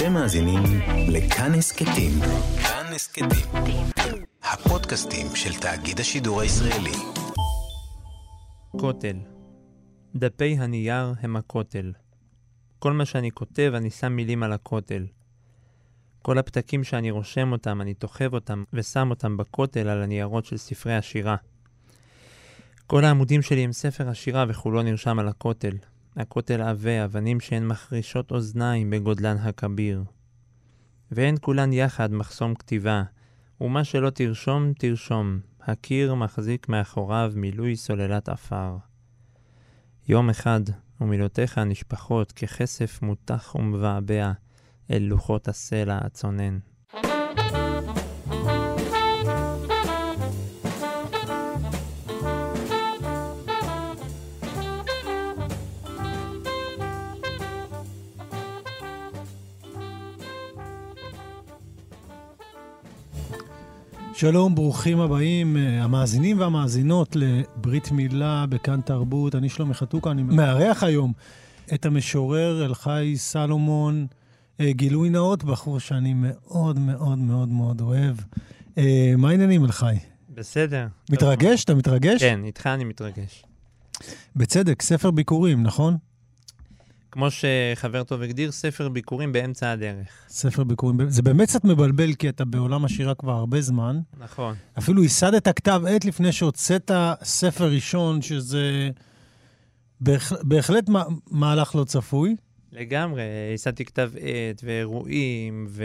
אתם מאזינים לכאן הסכתים. כאן הסכתים. הפודקאסטים של תאגיד השידור הישראלי. כותל. דפי הנייר הם הכותל. כל מה שאני כותב, אני שם מילים על הכותל. כל הפתקים שאני רושם אותם, אני תוחב אותם ושם אותם בכותל על הניירות של ספרי השירה. כל העמודים שלי הם ספר השירה וכולו נרשם על הכותל. הכותל עבה, אבנים שהן מחרישות אוזניים בגודלן הכביר. והן כולן יחד מחסום כתיבה, ומה שלא תרשום, תרשום. הקיר מחזיק מאחוריו מילוי סוללת עפר. יום אחד, ומילותיך נשפחות ככסף מותח ומבעבע אל לוחות הסלע הצונן. שלום, ברוכים הבאים, אה, המאזינים והמאזינות לברית מילה בכאן תרבות. אני שלומי חתוקה, אני מארח היום את המשורר אלחי סלומון, אה, גילוי נאות, בחור שאני מאוד מאוד מאוד מאוד אוהב. אה, מה העניינים, אלחי? בסדר. מתרגש? אתה מתרגש? כן, איתך אני מתרגש. בצדק, ספר ביקורים, נכון? כמו שחבר טוב הגדיר, ספר ביקורים באמצע הדרך. ספר ביקורים, זה באמת קצת מבלבל, כי אתה בעולם השירה כבר הרבה זמן. נכון. אפילו ייסדת כתב עת לפני שהוצאת ספר ראשון, שזה בהח... בהחלט מה... מהלך לא צפוי. לגמרי, ייסדתי כתב עת ואירועים ו...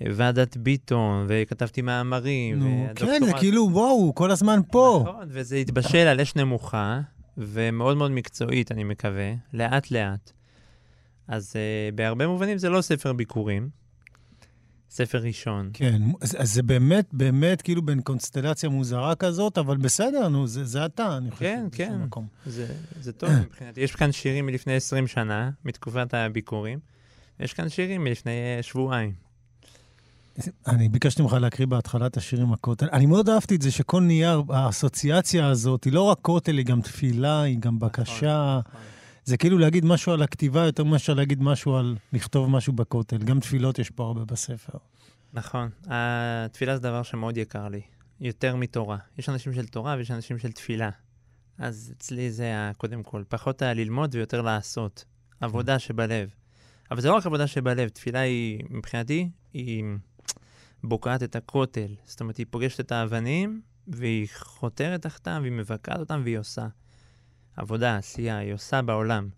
ועדת ביטון, וכתבתי מאמרים. נו, כן, זה כאילו, וואו, כל הזמן פה. נכון, וזה התבשל על אש נמוכה, ומאוד מאוד מקצועית, אני מקווה, לאט-לאט. אז uh, בהרבה מובנים זה לא ספר ביקורים, ספר ראשון. כן, אז, אז זה באמת, באמת כאילו בין קונסטלציה מוזרה כזאת, אבל בסדר, נו, זה, זה אתה, אני חושב. כן, כן, מקום. זה, זה טוב מבחינתי. יש כאן שירים מלפני 20 שנה, מתקופת הביקורים, יש כאן שירים מלפני uh, שבועיים. אני ביקשתי ממך להקריא בהתחלה את השיר עם הכותל. אני מאוד אהבתי את זה שכל נייר, האסוציאציה הזאת, היא לא רק כותל, היא גם תפילה, היא גם בקשה. נכון, נכון. זה כאילו להגיד משהו על הכתיבה יותר מאשר להגיד משהו על לכתוב משהו בכותל. גם תפילות יש פה הרבה בספר. נכון. התפילה זה דבר שמאוד יקר לי, יותר מתורה. יש אנשים של תורה ויש אנשים של תפילה. אז אצלי זה קודם כל, פחות ללמוד ויותר לעשות. עבודה שבלב. אבל זה לא רק עבודה שבלב, תפילה היא, מבחינתי, היא בוקעת את הכותל. זאת אומרת, היא פוגשת את האבנים, והיא חותרת תחתם, והיא מבקעת אותם, והיא עושה. עבודה, עשייה, היא עושה בעולם.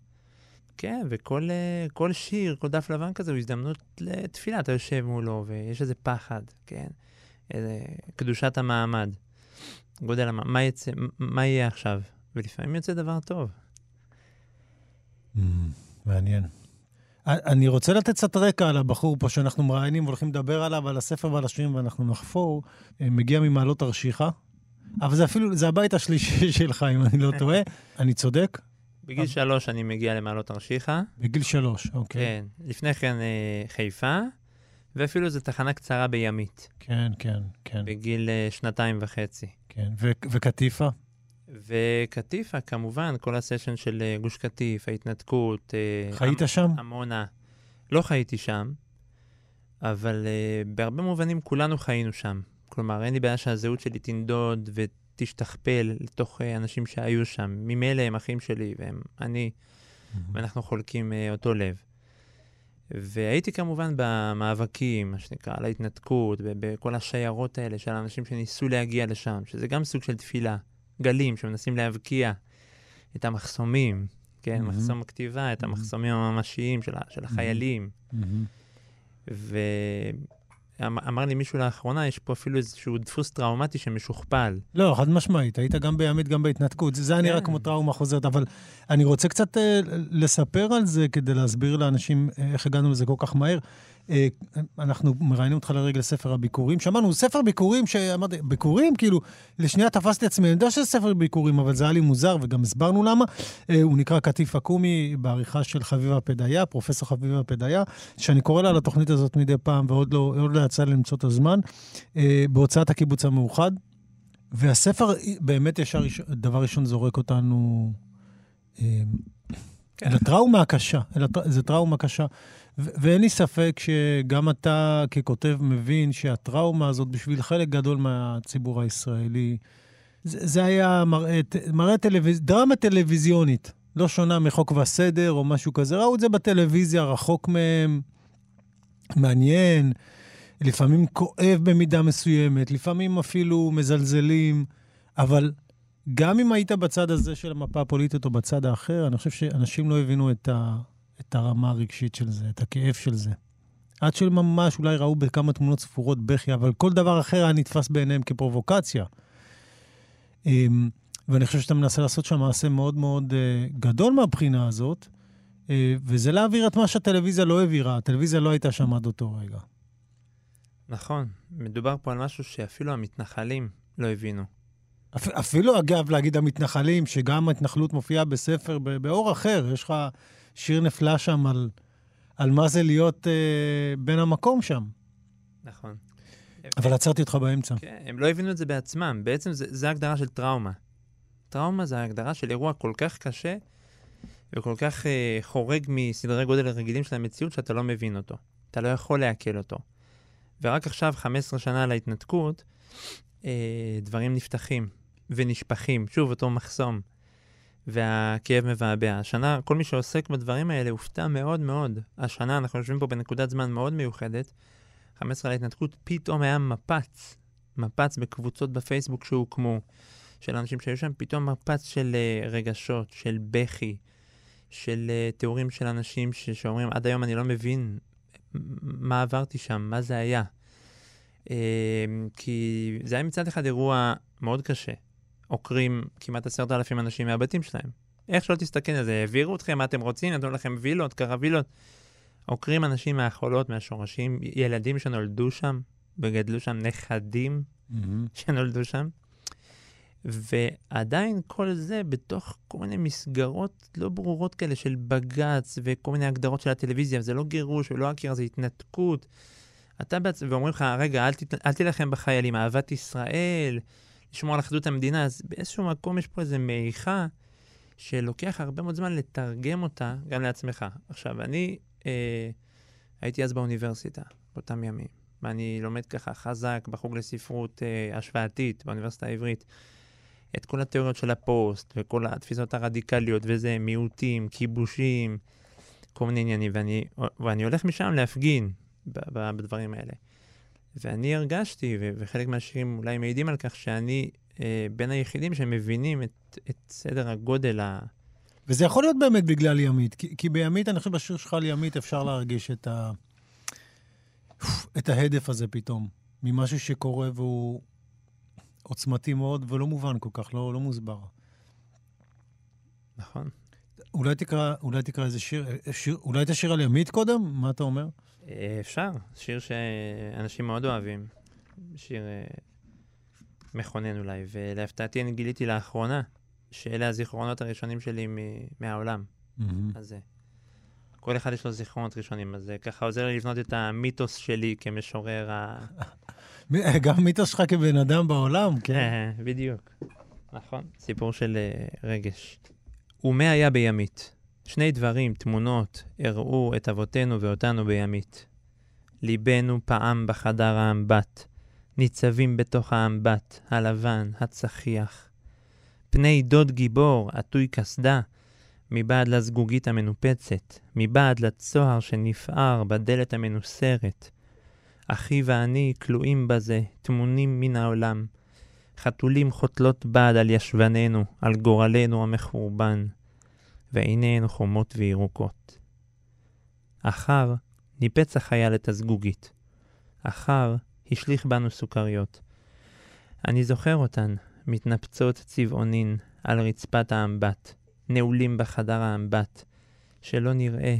כן, וכל כל שיר, כל דף לבן כזה הוא הזדמנות לתפילה. אתה יושב מולו, ויש איזה פחד, כן? איזה קדושת המעמד. גודל המעמד, מה, יצא, מה יהיה עכשיו? ולפעמים יוצא דבר טוב. Mm, מעניין. אני רוצה לתת קצת רקע על הבחור פה שאנחנו מראיינים והולכים לדבר עליו, על הספר ועל השירים, ואנחנו נחפור. אה, מגיע ממעלות תרשיחא, אבל זה אפילו, זה הבית השלישי שלך, אם אני לא טועה. אני צודק? בגיל שלוש אני מגיע למעלות תרשיחא. בגיל שלוש, אוקיי. כן. לפני כן אה, חיפה, ואפילו זו תחנה קצרה בימית. כן, כן, כן. בגיל אה, שנתיים וחצי. כן, וקטיפה? וקטיפה, כמובן, כל הסשן של אה, גוש קטיף, ההתנתקות. אה, חיית המ- שם? עמונה. לא חייתי שם, אבל uh, בהרבה מובנים כולנו חיינו שם. כלומר, אין לי בעיה שהזהות שלי תנדוד ותשתכפל לתוך uh, אנשים שהיו שם. ממילא הם אחים שלי והם אני, mm-hmm. ואנחנו חולקים uh, אותו לב. והייתי כמובן במאבקים, מה שנקרא, על ההתנתקות, ובכל השיירות האלה של האנשים שניסו להגיע לשם, שזה גם סוג של תפילה. גלים שמנסים להבקיע את המחסומים, כן? Mm-hmm. מחסום הכתיבה, את המחסומים הממשיים של, של החיילים. Mm-hmm. ואמר לי מישהו לאחרונה, יש פה אפילו איזשהו דפוס טראומטי שמשוכפל. לא, חד משמעית, היית גם בימית, גם בהתנתקות. זה היה נראה כן. כמו טראומה חוזרת, אבל אני רוצה קצת uh, לספר על זה כדי להסביר לאנשים uh, איך הגענו לזה כל כך מהר. אה, אנחנו מראיינים אותך לרגל ספר הביקורים. שמענו, ספר ביקורים שאמרתי, ביקורים? כאילו, לשנייה תפסתי עצמי, אני יודע שזה ספר ביקורים, אבל זה היה לי מוזר, וגם הסברנו למה. אה, הוא נקרא קטיף עקומי, בעריכה של חביבה פדיה, פרופסור חביבה פדיה, שאני קורא לה לתוכנית הזאת מדי פעם, ועוד לא, לא יצא לי למצוא את הזמן, אה, בהוצאת הקיבוץ המאוחד. והספר באמת ישר, דבר ראשון זורק אותנו כן. אלא טראומה קשה, אלא זו טראומה קשה. ואין לי ספק שגם אתה ככותב מבין שהטראומה הזאת בשביל חלק גדול מהציבור הישראלי, זה, זה היה מראה, מראה טלוויז... דרמה טלוויזיונית, לא שונה מחוק והסדר או משהו כזה. ראו את זה בטלוויזיה, רחוק מהם, מעניין, לפעמים כואב במידה מסוימת, לפעמים אפילו מזלזלים, אבל גם אם היית בצד הזה של המפה הפוליטית או בצד האחר, אני חושב שאנשים לא הבינו את, ה, את הרמה הרגשית של זה, את הכאב של זה. עד שממש אולי ראו בכמה תמונות ספורות בכי, אבל כל דבר אחר היה נתפס בעיניהם כפרובוקציה. אמ, ואני חושב שאתה מנסה לעשות שם מעשה מאוד מאוד uh, גדול מהבחינה הזאת, uh, וזה להעביר את מה שהטלוויזיה לא העבירה. הטלוויזיה לא הייתה שם עד אותו רגע. נכון. מדובר פה על משהו שאפילו המתנחלים לא הבינו. אפ, אפילו, אגב, להגיד המתנחלים, שגם ההתנחלות מופיעה בספר באור אחר. יש לך שיר נפלא שם על, על מה זה להיות uh, בן המקום שם. נכון. אבל עצרתי אותך באמצע. כן, הם לא הבינו את זה בעצמם. בעצם זה, זה הגדרה של טראומה. טראומה זה הגדרה של אירוע כל כך קשה וכל כך uh, חורג מסדרי גודל רגילים של המציאות שאתה לא מבין אותו. אתה לא יכול לעכל אותו. ורק עכשיו, 15 שנה להתנתקות, uh, דברים נפתחים ונשפכים. שוב, אותו מחסום. והכאב מבעבע. השנה, כל מי שעוסק בדברים האלה הופתע מאוד מאוד. השנה, אנחנו יושבים פה בנקודת זמן מאוד מיוחדת. 15 להתנתקות, פתאום היה מפץ, מפץ בקבוצות בפייסבוק שהוקמו, של אנשים שהיו שם, פתאום מפץ של uh, רגשות, של בכי, של uh, תיאורים של אנשים ש- שאומרים, עד היום אני לא מבין מה עברתי שם, מה זה היה. Uh, כי זה היה מצד אחד אירוע מאוד קשה. עוקרים כמעט עשרת אלפים אנשים מהבתים שלהם. איך שלא תסתכל על זה, העבירו אתכם, מה אתם רוצים, נתנו לכם וילות, קרווילות. עוקרים אנשים מהחולות, מהשורשים, ילדים שנולדו שם וגדלו שם, נכדים mm-hmm. שנולדו שם. ועדיין כל זה בתוך כל מיני מסגרות לא ברורות כאלה של בג"ץ וכל מיני הגדרות של הטלוויזיה, זה לא גירוש ולא עקר, זה התנתקות. אתה בעצם, ואומרים לך, רגע, אל, ת, אל תילחם בחיילים, אהבת ישראל, לשמור על אחדות המדינה, אז באיזשהו מקום יש פה איזו מעיכה שלוקח הרבה מאוד זמן לתרגם אותה גם לעצמך. עכשיו, אני אה, הייתי אז באוניברסיטה, באותם ימים, ואני לומד ככה חזק בחוג לספרות אה, השוואתית באוניברסיטה העברית. את כל התיאוריות של הפוסט, וכל התפיסות הרדיקליות, וזה מיעוטים, כיבושים, כל מיני עניינים, ואני, ואני הולך משם להפגין בדברים האלה. ואני הרגשתי, וחלק מהשירים אולי מעידים על כך, שאני אה, בין היחידים שמבינים את, את סדר הגודל ה... וזה יכול להיות באמת בגלל ימית, כי, כי בימית, אני חושב בשיר שלך על ימית אפשר להרגיש את, ה... את ההדף הזה פתאום, ממשהו שקורה והוא עוצמתי מאוד ולא מובן כל כך, לא, לא מוסבר. נכון. אולי תקרא, אולי תקרא איזה שיר, שיר, אולי תשאיר על ימית קודם? מה אתה אומר? אה, אפשר, שיר שאנשים מאוד אוהבים. שיר אה, מכונן אולי, ולהפתעתי אני גיליתי לאחרונה שאלה הזיכרונות הראשונים שלי מהעולם. אז אה, כל אחד יש לו זיכרונות ראשונים, אז זה ככה עוזר לי לבנות את המיתוס שלי כמשורר ה... גם מיתוס שלך כבן אדם בעולם, כן. בדיוק. נכון, סיפור של רגש. ומה היה בימית? שני דברים, תמונות, הראו את אבותינו ואותנו בימית. ליבנו פעם בחדר האמבט, ניצבים בתוך האמבט, הלבן, הצחיח. פני דוד גיבור, עטוי קסדה, מבעד לזגוגית המנופצת, מבעד לצוהר שנפער בדלת המנוסרת. אחי ואני כלואים בזה, טמונים מן העולם. חתולים חותלות בד על ישבננו, על גורלנו המחורבן. ועיניהן חומות וירוקות. אחר ניפץ החייל את הזגוגית. אחר השליך בנו סוכריות. אני זוכר אותן, מתנפצות צבעונין על רצפת האמבט, נעולים בחדר האמבט, שלא נראה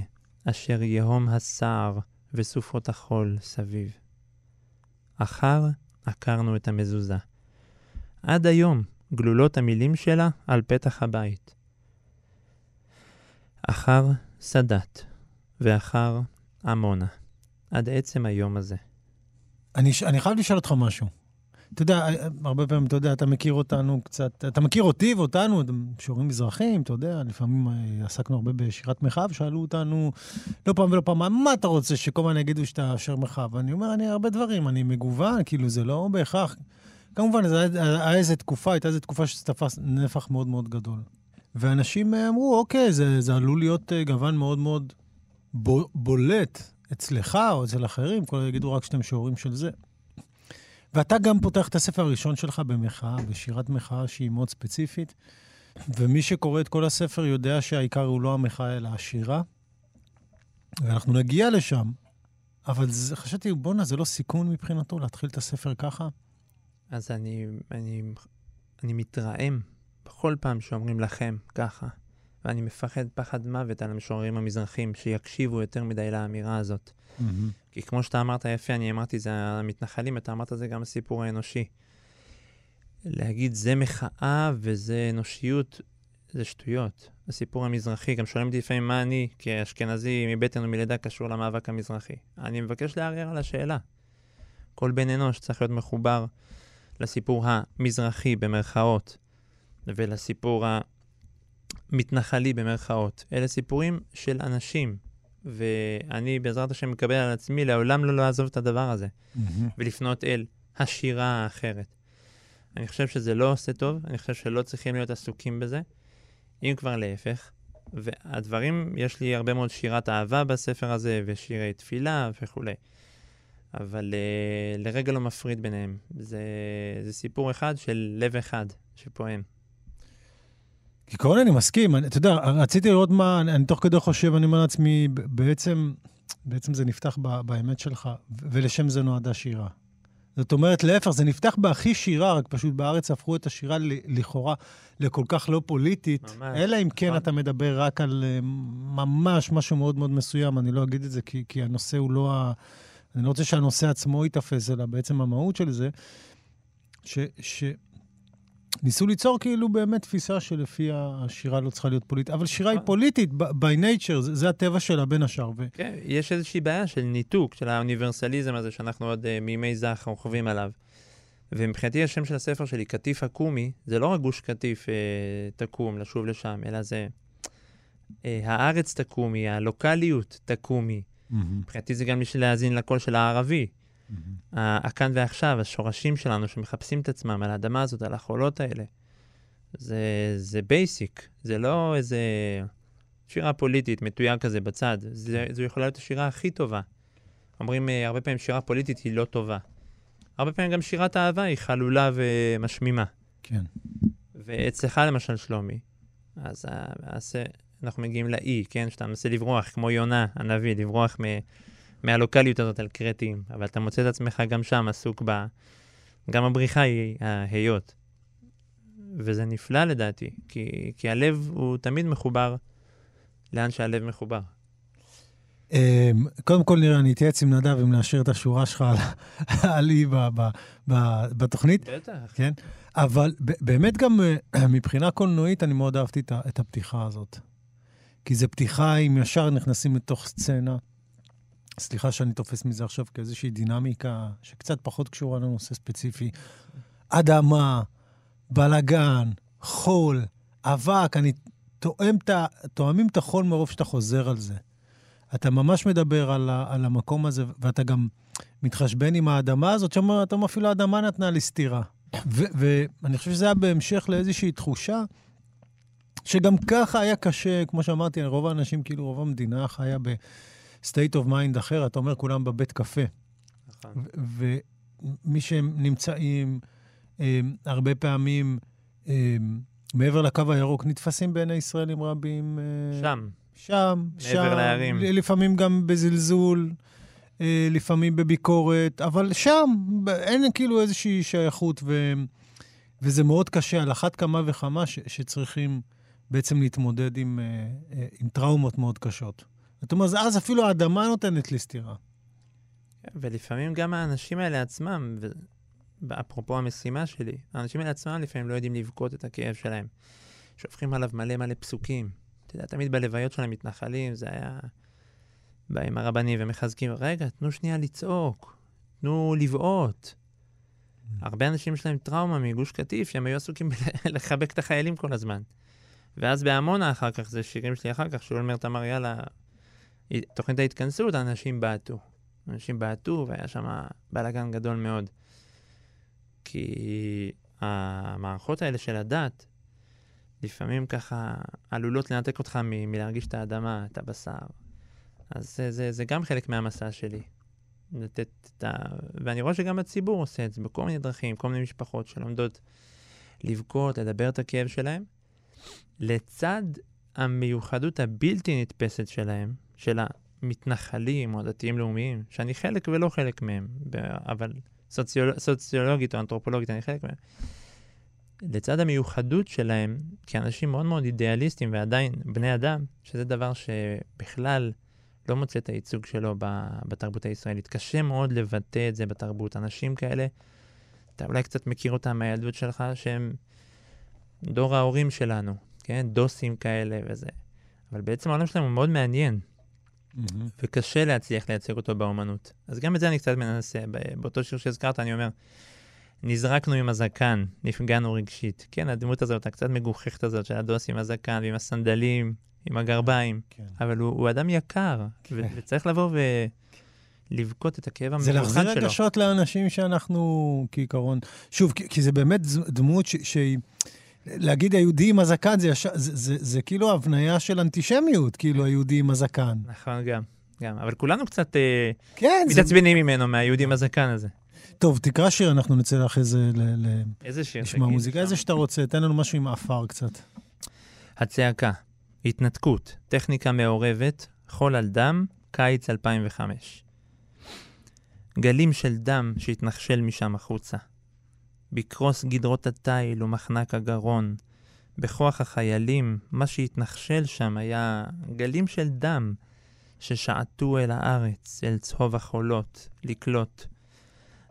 אשר יהום הסער וסופות החול סביב. אחר עקרנו את המזוזה. עד היום גלולות המילים שלה על פתח הבית. אחר סאדאת ואחר עמונה, עד עצם היום הזה. אני, אני חייב לשאול אותך משהו. אתה יודע, הרבה פעמים, אתה יודע, אתה מכיר אותנו קצת, אתה מכיר אותי ואותנו, שיעורים מזרחיים, אתה יודע, לפעמים אה, עסקנו הרבה בשירת מחאה, ושאלו אותנו לא פעם ולא פעם, מה אתה רוצה שכל הזמן יגידו שאתה שיר מחאה? ואני אומר, אני הרבה דברים, אני מגוון, כאילו, זה לא בהכרח... כמובן, היה איזו תקופה, הייתה איזו תקופה שזה תפס נפח מאוד מאוד גדול. ואנשים אה, אמרו, אוקיי, זה, זה עלול להיות אה, גוון מאוד מאוד בולט אצלך או אצל אחרים, כל יגידו רק שאתם שיעורים של זה. ואתה גם פותח את הספר הראשון שלך במחאה, בשירת מחאה שהיא מאוד ספציפית, ומי שקורא את כל הספר יודע שהעיקר הוא לא המחאה אלא השירה, ואנחנו נגיע לשם, אבל זה, חשבתי, בואנה, זה לא סיכון מבחינתו להתחיל את הספר ככה? אז אני, אני, אני מתרעם בכל פעם שאומרים לכם ככה, ואני מפחד פחד מוות על המשוררים המזרחים, שיקשיבו יותר מדי לאמירה הזאת. Mm-hmm. כי כמו שאתה אמרת יפה, אני אמרתי זה המתנחלים, אתה אמרת זה גם הסיפור האנושי. להגיד זה מחאה וזה אנושיות, זה שטויות. הסיפור המזרחי, גם שואלים אותי לפעמים מה אני, כאשכנזי מבטן ומלידה, קשור למאבק המזרחי. אני מבקש לערער על השאלה. כל בן אנוש צריך להיות מחובר לסיפור המזרחי במרכאות, ולסיפור המתנחלי במרכאות. אלה סיפורים של אנשים, ואני בעזרת השם מקבל על עצמי לעולם לא לעזוב את הדבר הזה, mm-hmm. ולפנות אל השירה האחרת. אני חושב שזה לא עושה טוב, אני חושב שלא צריכים להיות עסוקים בזה, אם כבר להפך. והדברים, יש לי הרבה מאוד שירת אהבה בספר הזה, ושירי תפילה וכולי. אבל uh, לרגע לא מפריד ביניהם. זה, זה סיפור אחד של לב אחד שפועם. כעיקרון אני מסכים, אני, אתה יודע, רציתי לראות מה, אני, אני תוך כדי חושב, אני אומר לעצמי, בעצם, בעצם זה נפתח ב, באמת שלך, ולשם זה נועדה שירה. זאת אומרת, להפך, זה נפתח בהכי שירה, רק פשוט בארץ הפכו את השירה לכאורה לכל כך לא פוליטית, ממש, אלא אם כן נכון. אתה מדבר רק על אה, ממש משהו מאוד מאוד מסוים, אני לא אגיד את זה כי, כי הנושא הוא לא ה... אני לא רוצה שהנושא עצמו ייתפס, אלא בעצם המהות של זה, ש, ש, ניסו ליצור כאילו באמת תפיסה שלפיה השירה לא צריכה להיות פוליטית, אבל שירה היא פוליטית by nature, זה, זה הטבע שלה בין השאר. ו... כן, יש איזושהי בעיה של ניתוק, של האוניברסליזם הזה שאנחנו עוד uh, מימי זך רוכבים עליו. ומבחינתי השם של הספר שלי, קטיף עקומי, זה לא רק גוש קטיף uh, תקום, לשוב לשם, אלא זה אה, הארץ תקומי, הלוקאליות תקומי. מבחינתי זה גם בשביל להאזין לקול של הערבי. אהמ. הכאן ועכשיו, השורשים שלנו שמחפשים את עצמם על האדמה הזאת, על החולות האלה, זה, זה basic, זה לא איזה שירה פוליטית מתויר כזה בצד, זה, זו יכולה להיות השירה הכי טובה. אומרים אה, הרבה פעמים שירה פוליטית היא לא טובה. הרבה פעמים גם שירת אהבה היא חלולה ומשמימה. כן. ואצלך למשל, שלומי, אז, אז אנחנו מגיעים לאי, כן? שאתה מנסה לברוח, כמו יונה הנביא, לברוח מ... מהלוקאליות הזאת על קרטים, אבל אתה מוצא את עצמך גם שם עסוק ב... גם הבריחה היא ההיות. וזה נפלא לדעתי, כי, כי הלב הוא תמיד מחובר לאן שהלב מחובר. אמ, קודם כל, נראה, אני אתייעץ עם נדב אם להשאיר את השורה שלך על אי בתוכנית. בטח. כן? אבל באמת גם אה, מבחינה קולנועית, אני מאוד אהבתי את הפתיחה הזאת. כי זו פתיחה, אם ישר נכנסים לתוך סצנה, סליחה שאני תופס מזה עכשיו כאיזושהי דינמיקה שקצת פחות קשורה לנושא ספציפי. אדמה, בלגן, חול, אבק, אני תואם את, תואמים את החול מרוב שאתה חוזר על זה. אתה ממש מדבר על, ה, על המקום הזה, ואתה גם מתחשבן עם האדמה הזאת, שאומר, אתה אפילו האדמה נתנה לי סטירה. ואני חושב שזה היה בהמשך לאיזושהי תחושה שגם ככה היה קשה, כמו שאמרתי, רוב האנשים, כאילו רוב המדינה חיה ב... state of mind אחר, אתה אומר כולם בבית קפה. נכון. ומי שהם נמצאים, הם, הרבה פעמים הם, מעבר לקו הירוק, נתפסים בעיני ישראלים רבים. אה, שם. שם, מעבר שם. מעבר להרים. לפעמים גם בזלזול, אה, לפעמים בביקורת, אבל שם אין כאילו איזושהי שייכות, ו, וזה מאוד קשה, על אחת כמה וכמה ש, שצריכים בעצם להתמודד עם, אה, עם טראומות מאוד קשות. זאת אומרת, אז אפילו האדמה נותנת לי סטירה. ולפעמים גם האנשים האלה עצמם, אפרופו המשימה שלי, האנשים האלה עצמם לפעמים לא יודעים לבכות את הכאב שלהם. שופכים עליו מלא מלא פסוקים. אתה יודע, תמיד בלוויות של המתנחלים זה היה... באים הרבנים ומחזקים, רגע, תנו שנייה לצעוק, תנו לבעוט. הרבה אנשים יש להם טראומה מגוש קטיף, שהם היו עסוקים לחבק את החיילים כל הזמן. ואז בעמונה אחר כך, זה שירים שלי אחר כך, שאולמרט אמר, יאללה, תוכנית ההתכנסות, אנשים בעטו. אנשים בעטו, והיה שם בלאגן גדול מאוד. כי המערכות האלה של הדת, לפעמים ככה עלולות לנתק אותך מ- מלהרגיש את האדמה, את הבשר. אז זה, זה, זה גם חלק מהמסע שלי. לתת את ה... ואני רואה שגם הציבור עושה את זה בכל מיני דרכים, כל מיני משפחות שלומדות לבכות, לדבר את הכאב שלהם, לצד המיוחדות הבלתי נתפסת שלהם, של המתנחלים או הדתיים-לאומיים, שאני חלק ולא חלק מהם, אבל סוציול... סוציולוגית או אנתרופולוגית אני חלק מהם. לצד המיוחדות שלהם, כאנשים מאוד מאוד אידיאליסטים ועדיין בני אדם, שזה דבר שבכלל לא מוצא את הייצוג שלו בתרבות הישראלית. קשה מאוד לבטא את זה בתרבות. אנשים כאלה, אתה אולי קצת מכיר אותם מהילדות שלך, שהם דור ההורים שלנו, כן? דוסים כאלה וזה. אבל בעצם העולם שלהם הוא מאוד מעניין, mm-hmm. וקשה להצליח לייצג אותו באומנות. אז גם את זה אני קצת מנסה. באותו שיר שהזכרת, אני אומר, נזרקנו עם הזקן, נפגענו רגשית. כן, הדמות הזאת, הקצת מגוחכת הזאת של הדוס עם הזקן ועם הסנדלים, עם הגרביים, כן. אבל הוא, הוא אדם יקר, כן. וצריך לבוא ולבכות את הכאב המאוזן שלו. זה להחזיר רגשות לאנשים שאנחנו, כעיקרון... שוב, כי, כי זה באמת דמות שהיא... להגיד היהודי עם הזקן זה, זה, זה, זה כאילו הבניה של אנטישמיות, כאילו היהודי עם הזקן. נכון, גם. גם. אבל כולנו קצת אה, כן, מתעצבנים זה... ממנו, מהיהודי עם הזקן הזה. טוב, תקרא שיר, אנחנו נצא אחרי זה ל... איזה שיר? לשמוע מוזיקה, איזה שאתה רוצה, תן לנו משהו עם עפר קצת. הצעקה, התנתקות, טכניקה מעורבת, חול על דם, קיץ 2005. גלים של דם שהתנחשל משם החוצה. בקרוס גדרות התיל ומחנק הגרון. בכוח החיילים, מה שהתנחשל שם היה גלים של דם ששעטו אל הארץ, אל צהוב החולות, לקלוט.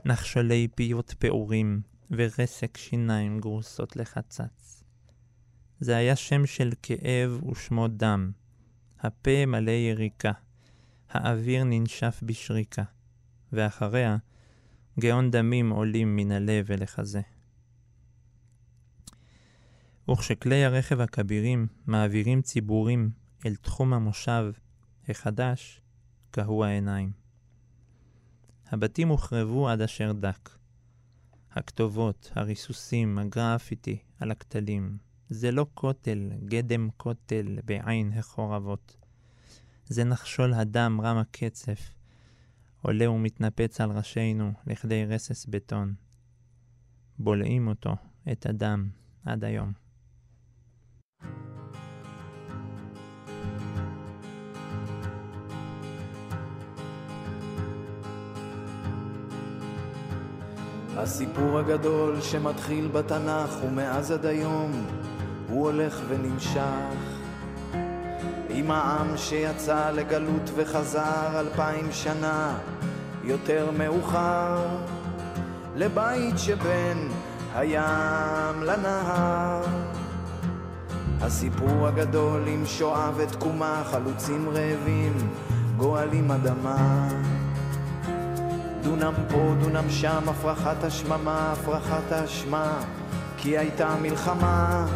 נחשלי פיות פעורים ורסק שיניים גרוסות לחצץ. זה היה שם של כאב ושמו דם. הפה מלא יריקה. האוויר ננשף בשריקה. ואחריה, גאון דמים עולים מן הלב אל החזה. וכשכלי הרכב הכבירים מעבירים ציבורים אל תחום המושב החדש, קהו העיניים. הבתים הוחרבו עד אשר דק. הכתובות, הריסוסים, הגרפיטי על הכתלים. זה לא כותל, גדם כותל בעין החורבות. זה נחשול הדם רם הקצף, עולה ומתנפץ על ראשינו לכדי רסס בטון. בולעים אותו, את הדם, עד היום. הסיפור הגדול שמתחיל בתנ"ך ומאז עד היום הוא הולך ונמשך עם העם שיצא לגלות וחזר אלפיים שנה יותר מאוחר. לבית שבין הים לנהר. הסיפור הגדול עם שואה ותקומה חלוצים רעבים גואלים אדמה. דונם פה, דונם שם, הפרחת השממה, הפרחת האשמה, כי הייתה מלחמה,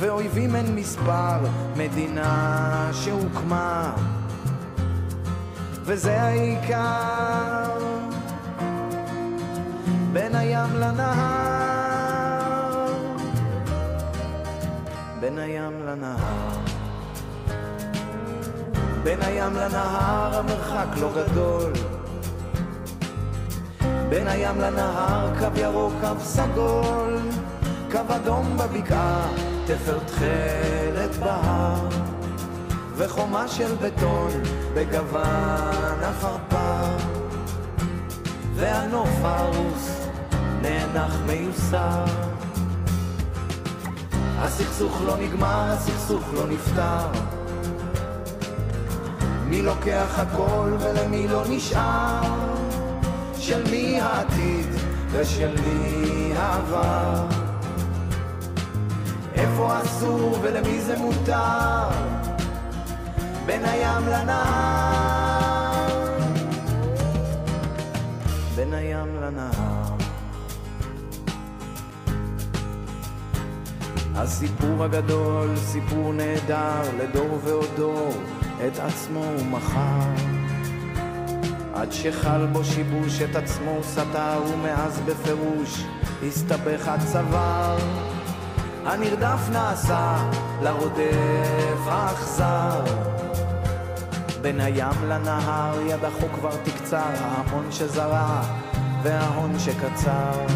ואויבים אין מספר, מדינה שהוקמה, וזה העיקר, בין הים לנהר, בין הים לנהר. בין הים לנהר המרחק לא גדול. בין הים לנהר, קו ירוק, קו סגול, קו אדום בבקעה, תפר תכלת בהר, וחומה של בטון בגוון עפרפר, והנוף הרוס נאנח מיוסר. הסכסוך לא נגמר, הסכסוך לא נפתר. מי לוקח הכל ולמי לא נשאר? של מי העתיד ושל מי העבר. אסור ולמי זה מותר? בין הים לנהר. בין הים לנהר. הסיפור הגדול, סיפור נהדר לדור ועוד דור את עצמו הוא מכר. עד שחל בו שיבוש את עצמו סטה ומאז בפירוש הסתבך הצוואר. הנרדף נעשה לרודף האכזר. בין הים לנהר יד החוק כבר תקצר, ההמון שזרע וההון שקצר.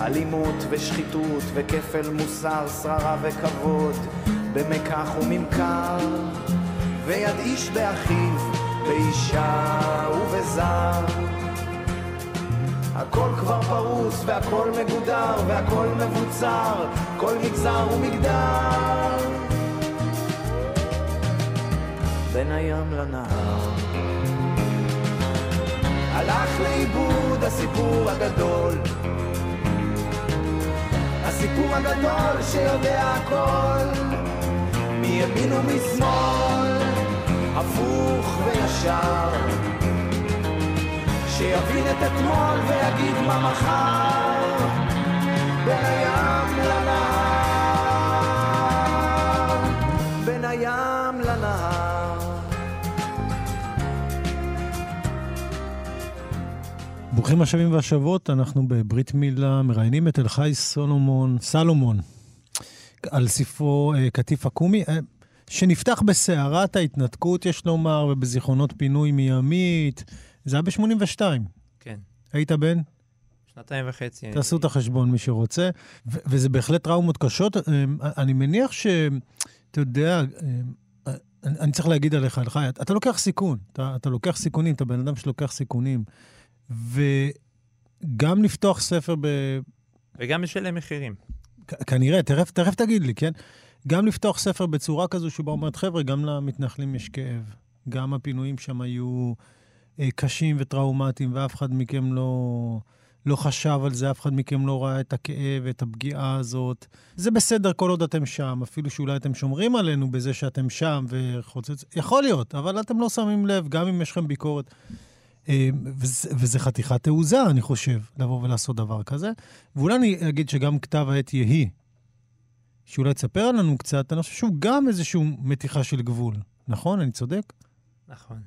אלימות ושחיתות וכפל מוסר, שררה וכבוד, במקח וממכר, ויד איש באחיו, באישה ובזר. הכל כבר פרוס והכל מגודר והכל מבוצר, כל מגזר ומגדר. בין הים לנהר. הלך לאיבוד הסיפור הגדול, הסיפור הגדול שיודע הכל, מימין ומשמאל, הפוך וישר. שיבין את אתמול ויגיד מה מחר, בין הים לנהר, בין הים לנהר. ברוכים השבים והשבות, אנחנו בברית מילה מראיינים את אלחי סולומון, סלומון, על ספרו אה, קטיף עקומי, אה, שנפתח בסערת ההתנתקות, יש לומר, ובזיכרונות פינוי מימית. זה היה ב-82. כן. היית בן? שנתיים וחצי. תעשו את החשבון, מי שרוצה. ו- וזה בהחלט טראומות קשות. אה, אני מניח ש... אתה יודע, אה, אני, אני צריך להגיד עליך, אלחי, אתה לוקח סיכון. אתה, אתה לוקח סיכונים, אתה בן אדם שלוקח סיכונים. וגם לפתוח ספר ב... וגם משלם מחירים. כ- כנראה, תכף, תכף תגיד לי, כן? גם לפתוח ספר בצורה כזו שבה אומרת, חבר'ה, גם למתנחלים יש כאב. גם הפינויים שם היו קשים וטראומטיים, ואף אחד מכם לא, לא חשב על זה, אף אחד מכם לא ראה את הכאב ואת הפגיעה הזאת. זה בסדר כל עוד אתם שם, אפילו שאולי אתם שומרים עלינו בזה שאתם שם וחוצץ... יכול להיות, אבל אתם לא שמים לב, גם אם יש לכם ביקורת. אה, וזה, וזה חתיכת תעוזה, אני חושב, לבוא ולעשות דבר כזה. ואולי אני אגיד שגם כתב העת יהי, שאולי תספר לנו קצת, אני חושב שהוא גם איזושהי מתיחה של גבול. נכון? אני צודק? נכון.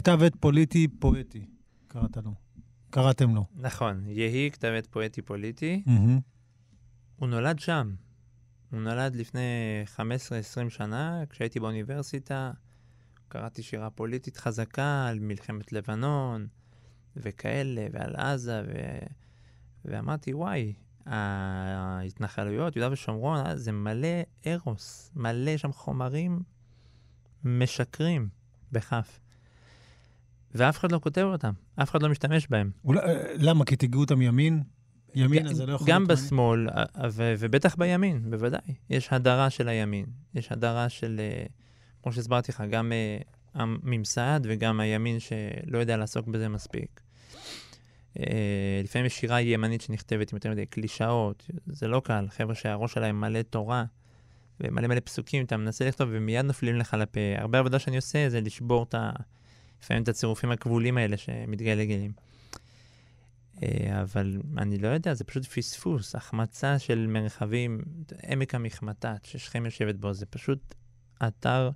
כתב עת פוליטי פואטי, קראת לו. קראתם לו. נכון. יהי כתב עת פואטי פוליטי. הוא נולד שם. הוא נולד לפני 15-20 שנה, כשהייתי באוניברסיטה. קראתי שירה פוליטית חזקה על מלחמת לבנון, וכאלה, ועל עזה, ו... ואמרתי, וואי, ההתנחלויות, יהודה ושומרון, אה, זה מלא ארוס, מלא שם חומרים משקרים, בכף. ואף אחד לא כותב אותם, אף אחד לא משתמש בהם. אולי, אה, למה? כי תיגעו אותם ימין? ימין, אז זה לא יכול גם להיות... בשמאל, ה- ה- ו- ובטח בימין, בוודאי. יש הדרה של הימין. יש הדרה של, אה, כמו שהסברתי לך, גם אה, הממסד וגם הימין שלא יודע לעסוק בזה מספיק. אה, לפעמים יש שירה ימנית שנכתבת עם יותר מדי קלישאות, זה לא קל. חבר'ה שהראש שלהם מלא תורה ומלא מלא פסוקים, אתה מנסה לכתוב ומיד נופלים לך לפה. הרבה עבודה שאני עושה זה לשבור את ה... לפעמים את הצירופים הכבולים האלה שמתגלגלים. אה, אבל אני לא יודע, זה פשוט פספוס, החמצה של מרחבים, עמק המחמטת, ששכם יושבת בו, זה פשוט אתר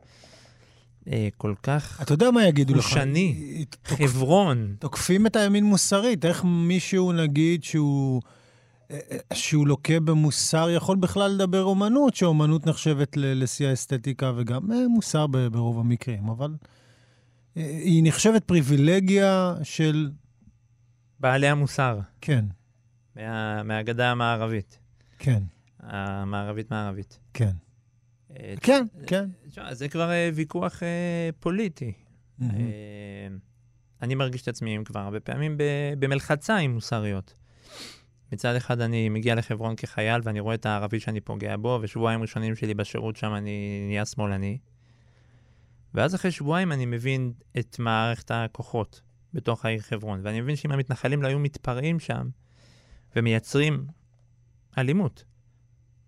אה, כל כך אתה יודע מה יגידו לך? חושני, תוק- חברון. תוקפים את הימין מוסרית. איך מישהו, נגיד, שהוא... אה, אה, שהוא לוקה במוסר, יכול בכלל לדבר אומנות, שאומנות נחשבת לשיא האסתטיקה וגם אה, מוסר ברוב המקרים, אבל אה, היא נחשבת פריבילגיה של... בעלי המוסר, כן, מה, מהגדה המערבית, כן, המערבית-מערבית. כן. אה, כן, כן. תשמע, זה כבר אה, ויכוח אה, פוליטי. מהמם. אה, אני מרגיש את עצמי כבר הרבה פעמים ב- במלחצה עם מוסריות. מצד אחד אני מגיע לחברון כחייל ואני רואה את הערבי שאני פוגע בו, ושבועיים ראשונים שלי בשירות שם אני נהיה שמאלני. ואז אחרי שבועיים אני מבין את מערכת הכוחות בתוך העיר חברון, ואני מבין שאם המתנחלים לא היו מתפרעים שם ומייצרים אלימות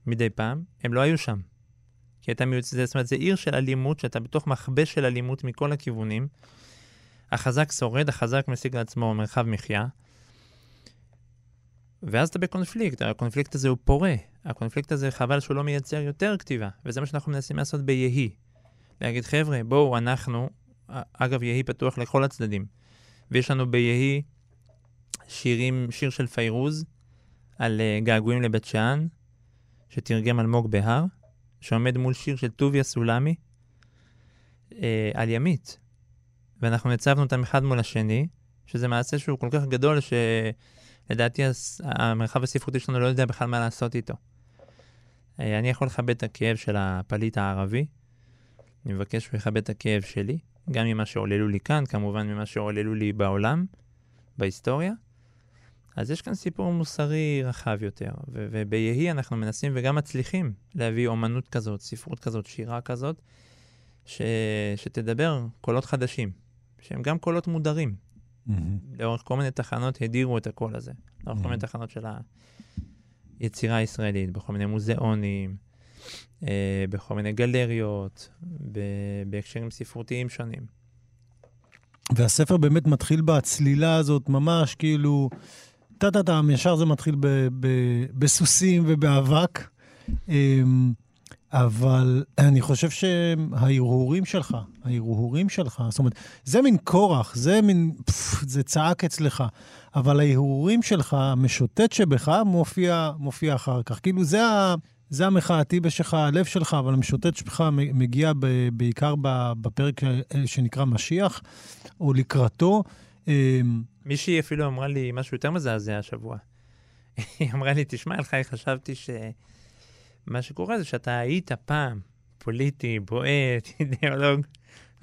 מדי פעם, הם לא היו שם. כי אתה מיוצ... זאת אומרת, זה עיר של אלימות, שאתה בתוך מכבש של אלימות מכל הכיוונים. החזק שורד, החזק משיג לעצמו מרחב מחיה. ואז אתה בקונפליקט, הקונפליקט הזה הוא פורה. הקונפליקט הזה, חבל שהוא לא מייצר יותר כתיבה. וזה מה שאנחנו מנסים לעשות ביהי. להגיד, חבר'ה, בואו, אנחנו, אגב, יהי פתוח לכל הצדדים. ויש לנו ביהי שירים, שיר של פיירוז על uh, געגועים לבית שאן, שתרגם אלמוג בהר, שעומד מול שיר של טוביה סולמי uh, על ימית. ואנחנו הצבנו אותם אחד מול השני, שזה מעשה שהוא כל כך גדול, שלדעתי המרחב הספרותי שלנו לא יודע בכלל מה לעשות איתו. Uh, אני יכול לכבד את הכאב של הפליט הערבי, אני מבקש יכבד את הכאב שלי, גם ממה שעוללו לי כאן, כמובן ממה שעוללו לי בעולם, בהיסטוריה. אז יש כאן סיפור מוסרי רחב יותר, ו- וביהי אנחנו מנסים וגם מצליחים להביא אומנות כזאת, ספרות כזאת, שירה כזאת, ש- שתדבר קולות חדשים, שהם גם קולות מודרים. Mm-hmm. לאורך כל מיני תחנות הדירו את הקול הזה, לאורך mm-hmm. כל מיני תחנות של היצירה הישראלית, בכל מיני מוזיאונים, בכל מיני גלריות, בהקשרים ספרותיים שונים. והספר באמת מתחיל בצלילה הזאת, ממש כאילו, טה-טה-טם, ישר זה מתחיל ב- ב- בסוסים ובאבק. אמ, אבל אני חושב שההרהורים שלך, ההרהורים שלך, זאת אומרת, זה מין כורח, זה מין, פפ, זה צעק אצלך, אבל ההרהורים שלך, המשוטט שבך, מופיע, מופיע אחר כך. כאילו, זה ה... זה המחאתי בשך, הלב שלך, אבל המשוטט שלך מגיע בעיקר בפרק שנקרא משיח, או לקראתו. אמ, מישהי אפילו אמרה לי משהו יותר מזעזע השבוע. היא אמרה לי, תשמע, אלחי, חשבתי שמה שקורה זה שאתה היית פעם פוליטי, בועט, אידיאולוג,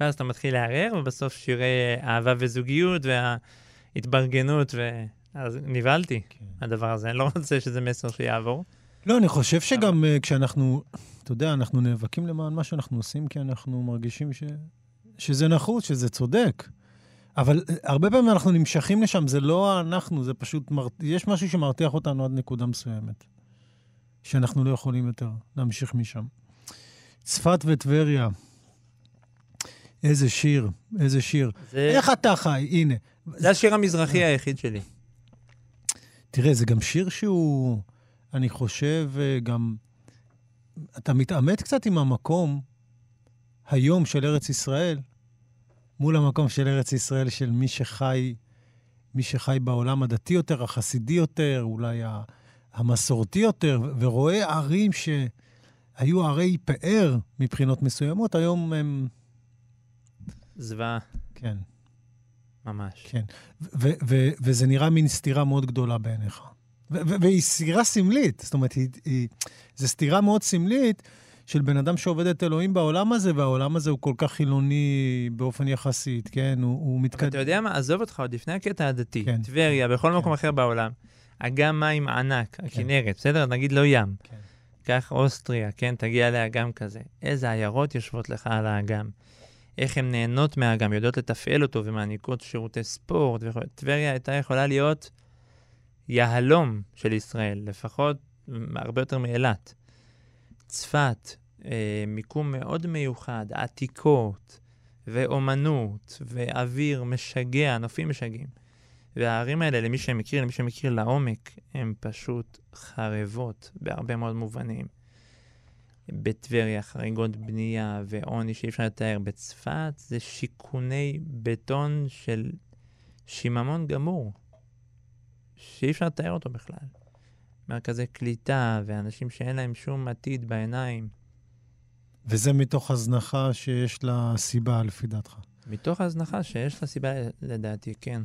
ואז אתה מתחיל לערער, ובסוף שירי אהבה וזוגיות וההתברגנות, ו... אז נבהלתי, כן. הדבר הזה. אני לא רוצה שזה מסר שיעבור. לא, אני חושב שגם uh, כשאנחנו, אתה יודע, אנחנו נאבקים למען מה שאנחנו עושים, כי אנחנו מרגישים ש... שזה נחוץ, שזה צודק. אבל uh, הרבה פעמים אנחנו נמשכים לשם, זה לא אנחנו, זה פשוט, מר... יש משהו שמרתיח אותנו עד נקודה מסוימת, שאנחנו לא יכולים יותר להמשיך משם. צפת וטבריה, איזה שיר, איזה שיר. זה... איך אתה חי? הנה. זה השיר המזרחי היחיד שלי. תראה, זה גם שיר שהוא... אני חושב אה, גם, אתה מתעמת קצת עם המקום היום של ארץ ישראל, מול המקום של ארץ ישראל של מי שחי, מי שחי בעולם הדתי יותר, החסידי יותר, אולי המסורתי יותר, ורואה ערים שהיו ערי פאר מבחינות מסוימות, היום הם... זוועה. כן. ממש. כן. וזה נראה מין סתירה מאוד גדולה בעיניך. והיא סתירה סמלית, זאת אומרת, היא, היא, זו סתירה מאוד סמלית של בן אדם שעובד את אלוהים בעולם הזה, והעולם הזה הוא כל כך חילוני באופן יחסית, כן? הוא, הוא מתקדם. אתה יודע מה? עזוב אותך, עוד לפני הקטע הדתי, כן. טבריה, בכל כן. מקום אחר בעולם, אגם מים ענק, כן. הכנרת, כן. בסדר? נגיד לא ים. כן. קח אוסטריה, כן? תגיע לאגם כזה. איזה עיירות יושבות לך על האגם. איך הן נהנות מהאגם, יודעות לתפעל אותו ומעניקות שירותי ספורט. טבריה הייתה יכולה להיות... יהלום של ישראל, לפחות הרבה יותר מאילת. צפת, אה, מיקום מאוד מיוחד, עתיקות ואומנות ואוויר משגע, נופים משגעים. והערים האלה, למי שמכיר, למי שמכיר לעומק, הן פשוט חרבות בהרבה מאוד מובנים. בטבריה, חריגות בנייה ועוני שאי אפשר לתאר. בצפת זה שיכוני בטון של שיממון גמור. שאי אפשר לתאר אותו בכלל. מרכזי קליטה ואנשים שאין להם שום עתיד בעיניים. וזה מתוך הזנחה שיש לה סיבה, לפי דעתך. מתוך הזנחה שיש לה סיבה, לדעתי, כן.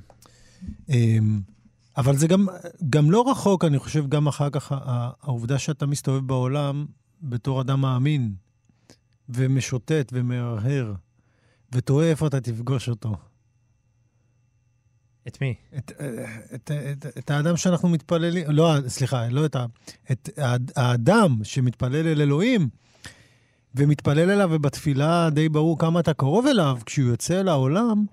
אמ, אבל זה גם, גם לא רחוק, אני חושב, גם אחר כך, העובדה שאתה מסתובב בעולם בתור אדם מאמין, ומשוטט ומהרהר, ותוהה איפה אתה תפגוש אותו. את מי? את, את, את, את האדם שאנחנו מתפללים, לא, סליחה, לא את ה... את האדם שמתפלל אל אלוהים, ומתפלל אליו, ובתפילה די ברור כמה אתה קרוב אליו, כשהוא יוצא לעולם,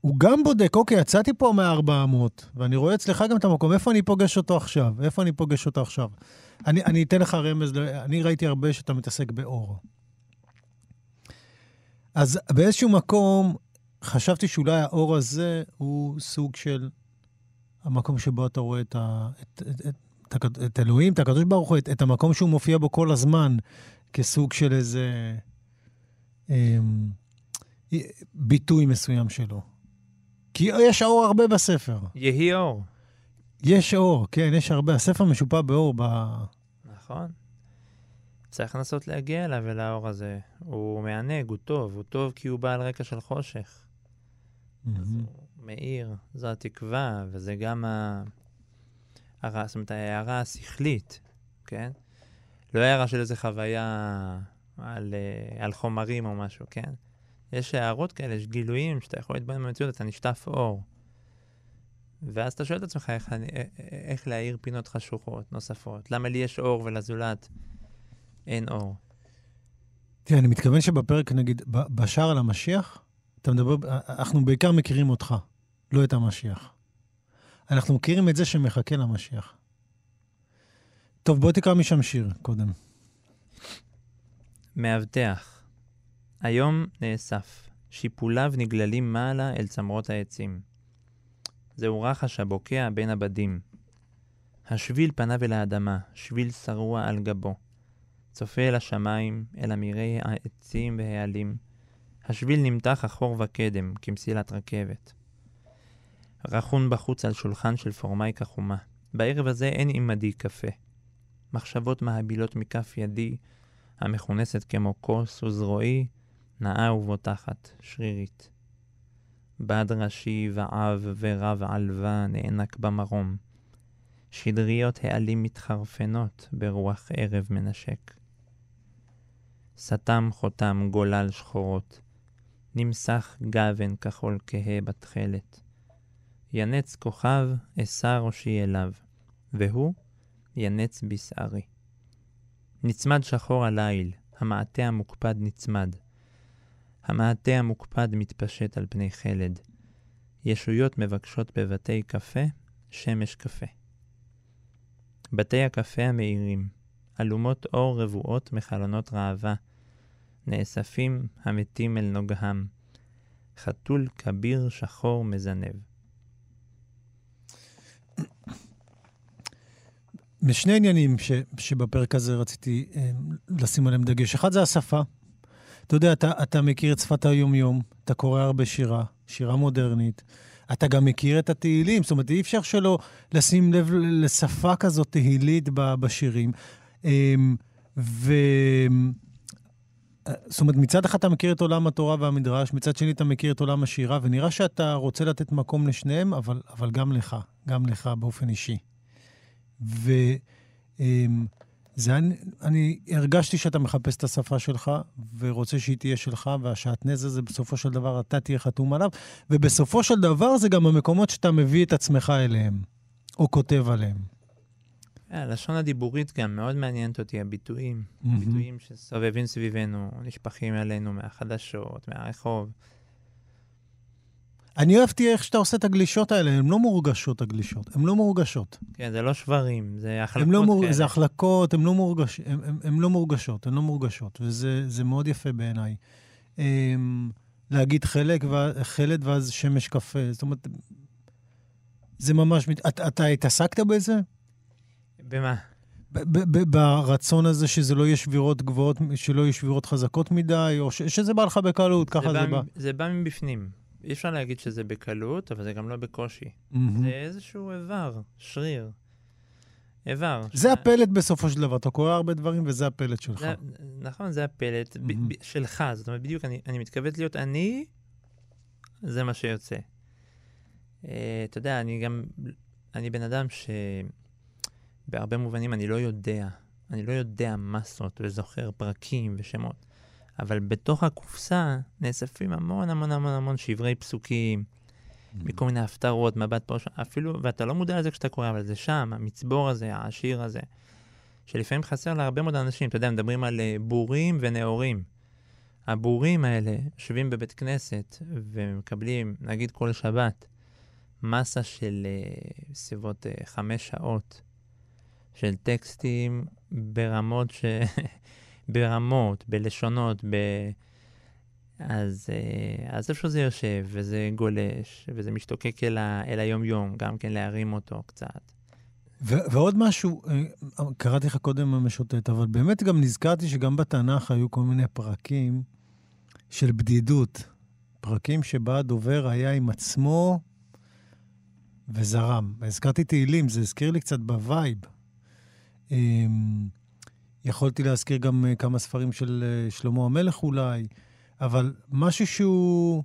הוא גם בודק, אוקיי, יצאתי פה מ-400, ואני רואה אצלך גם את המקום, איפה אני פוגש אותו עכשיו? איפה אני פוגש אותו עכשיו? אני, אני אתן לך רמז, אני ראיתי הרבה שאתה מתעסק באור. אז באיזשהו מקום, חשבתי שאולי האור הזה הוא סוג של המקום שבו אתה רואה את, ה, את, את, את, את, את אלוהים, את הקדוש ברוך הוא, את, את המקום שהוא מופיע בו כל הזמן, כסוג של איזה אה, ביטוי מסוים שלו. כי יש אור הרבה בספר. יהי אור. יש אור, כן, יש הרבה. הספר משופע באור. ב... נכון. צריך לנסות להגיע אליו, אל האור הזה. הוא מענג, הוא טוב. הוא טוב כי הוא בא על רקע של חושך. אז הוא מאיר, זו התקווה, וזה גם ה... הר... זאת אומרת, ההערה השכלית, כן? לא הערה של איזו חוויה על, uh, על חומרים או משהו, כן? יש הערות כאלה, יש גילויים שאתה יכול להתבונן במציאות, אתה נשטף אור. ואז אתה שואל את עצמך איך, אני, איך להאיר פינות חשוכות נוספות. למה לי יש אור ולזולת אין אור? תראה, אני מתכוון שבפרק, נגיד, בשער על המשיח, אתה מדבר, אנחנו בעיקר מכירים אותך, לא את המשיח. אנחנו מכירים את זה שמחכה למשיח. טוב, בוא תקרא משם שיר קודם. מאבטח. היום נאסף, שיפוליו נגללים מעלה אל צמרות העצים. זהו רחש הבוקע בין הבדים. השביל פניו אל האדמה, שביל שרוע על גבו. צופה אל השמיים, אל אמירי העצים והעלים. השביל נמתח אחור וקדם, כמסילת רכבת. רכון בחוץ על שולחן של פורמייקה חומה. בערב הזה אין עמדי קפה. מחשבות מהבילות מכף ידי, המכונסת כמו כוס וזרועי, נאה ובוטחת, שרירית. בד ראשי ועב ורב עלווה נאנק במרום. שדריות העלים מתחרפנות ברוח ערב מנשק. סתם חותם גולל שחורות, נמסך גוון כחול כהה בתכלת. ינץ כוכב, אשא ראשי אליו, והוא ינץ בשערי. נצמד שחור הליל, המעטה המוקפד נצמד. המעטה המוקפד מתפשט על פני חלד. ישויות מבקשות בבתי קפה, שמש קפה. בתי הקפה המאירים, אלומות אור רבועות מחלונות ראווה, נאספים המתים אל נוגהם, חתול כביר שחור מזנב. משני עניינים ש, שבפרק הזה רציתי אה, לשים עליהם דגש. אחד זה השפה. אתה יודע, אתה, אתה מכיר את שפת היום-יום, אתה קורא הרבה שירה, שירה מודרנית. אתה גם מכיר את התהילים, זאת אומרת, אי אפשר שלא לשים לב לשפה כזאת תהילית בשירים. אמ, ו... זאת אומרת, מצד אחד אתה מכיר את עולם התורה והמדרש, מצד שני אתה מכיר את עולם השירה, ונראה שאתה רוצה לתת מקום לשניהם, אבל, אבל גם לך, גם לך באופן אישי. וזה, אני, אני הרגשתי שאתה מחפש את השפה שלך, ורוצה שהיא תהיה שלך, והשעטנז הזה, בסופו של דבר אתה תהיה חתום עליו, ובסופו של דבר זה גם המקומות שאתה מביא את עצמך אליהם, או כותב עליהם. הלשון הדיבורית גם מאוד מעניינת אותי, הביטויים. Mm-hmm. ביטויים שסובבים סביבנו, נשפכים עלינו מהחדשות, מהרחוב. אני אוהבתי איך שאתה עושה את הגלישות האלה, הן לא מורגשות, הגלישות. הן לא מורגשות. כן, זה לא שברים, זה החלקות לא מור... כאלה. זה החלקות, הן לא, מורגש... לא מורגשות, הן לא מורגשות, וזה מאוד יפה בעיניי. אמ, להגיד חלק, ו... חלד ואז שמש קפה, זאת אומרת, זה ממש... אתה, אתה התעסקת בזה? במה? ברצון הזה שזה לא יהיה שבירות גבוהות, שלא יהיו שבירות חזקות מדי, או ש, שזה בא לך בקלות, ככה זה, זה בא. זה בא מבפנים. אי אפשר להגיד שזה בקלות, אבל זה גם לא בקושי. Mm-hmm. זה איזשהו איבר, שריר. איבר. זה ש... הפלט בסופו של דבר, אתה קורא הרבה דברים וזה הפלט שלך. זה, נכון, זה הפלט mm-hmm. ב- ב- שלך. זאת אומרת, בדיוק, אני, אני מתכוונת להיות אני, זה מה שיוצא. Uh, אתה יודע, אני גם, אני בן אדם ש... בהרבה מובנים אני לא יודע. אני לא יודע מסות וזוכר פרקים ושמות. אבל בתוך הקופסה נאספים המון המון המון המון שברי פסוקים. מכל מיני הפטרות, מבט פה, אפילו, ואתה לא מודע לזה כשאתה קורא, אבל זה שם, המצבור הזה, העשיר הזה, שלפעמים חסר להרבה מאוד אנשים. אתה יודע, מדברים על uh, בורים ונאורים. הבורים האלה יושבים בבית כנסת ומקבלים, נגיד כל שבת, מסה של uh, סביבות uh, חמש שעות של טקסטים ברמות ש... ברמות, בלשונות, ב... אז, אה, אז איפה זה יושב, וזה גולש, וזה משתוקק אל, ה, אל היום-יום, גם כן להרים אותו קצת. ו- ועוד משהו, אה, קראתי לך קודם המשוטט, אבל באמת גם נזכרתי שגם בתנ"ך היו כל מיני פרקים של בדידות. פרקים שבה הדובר היה עם עצמו וזרם. הזכרתי תהילים, זה הזכיר לי קצת ב vibe. אמ, יכולתי להזכיר גם אה, כמה ספרים של אה, שלמה המלך אולי, אבל משהו שהוא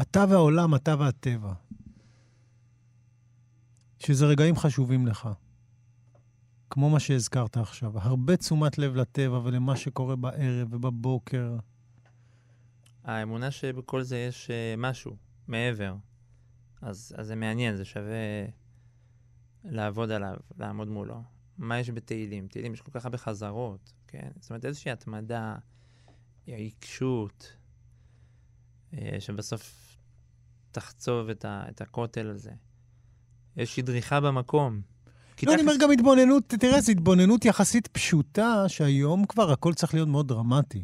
אתה והעולם, אתה והטבע. שזה רגעים חשובים לך. כמו מה שהזכרת עכשיו. הרבה תשומת לב לטבע ולמה שקורה בערב ובבוקר. האמונה שבכל זה יש uh, משהו מעבר. אז, אז זה מעניין, זה שווה לעבוד עליו, לעמוד מולו. מה יש בתהילים? תהילים יש כל כך הרבה חזרות, כן? זאת אומרת, איזושהי התמדה, עיקשות, אה, שבסוף תחצוב את, ה, את הכותל הזה. איזושהי דריכה במקום. לא, אני אומר גם התבוננות, תראה, זו התבוננות יחסית פשוטה, שהיום כבר הכל צריך להיות מאוד דרמטי.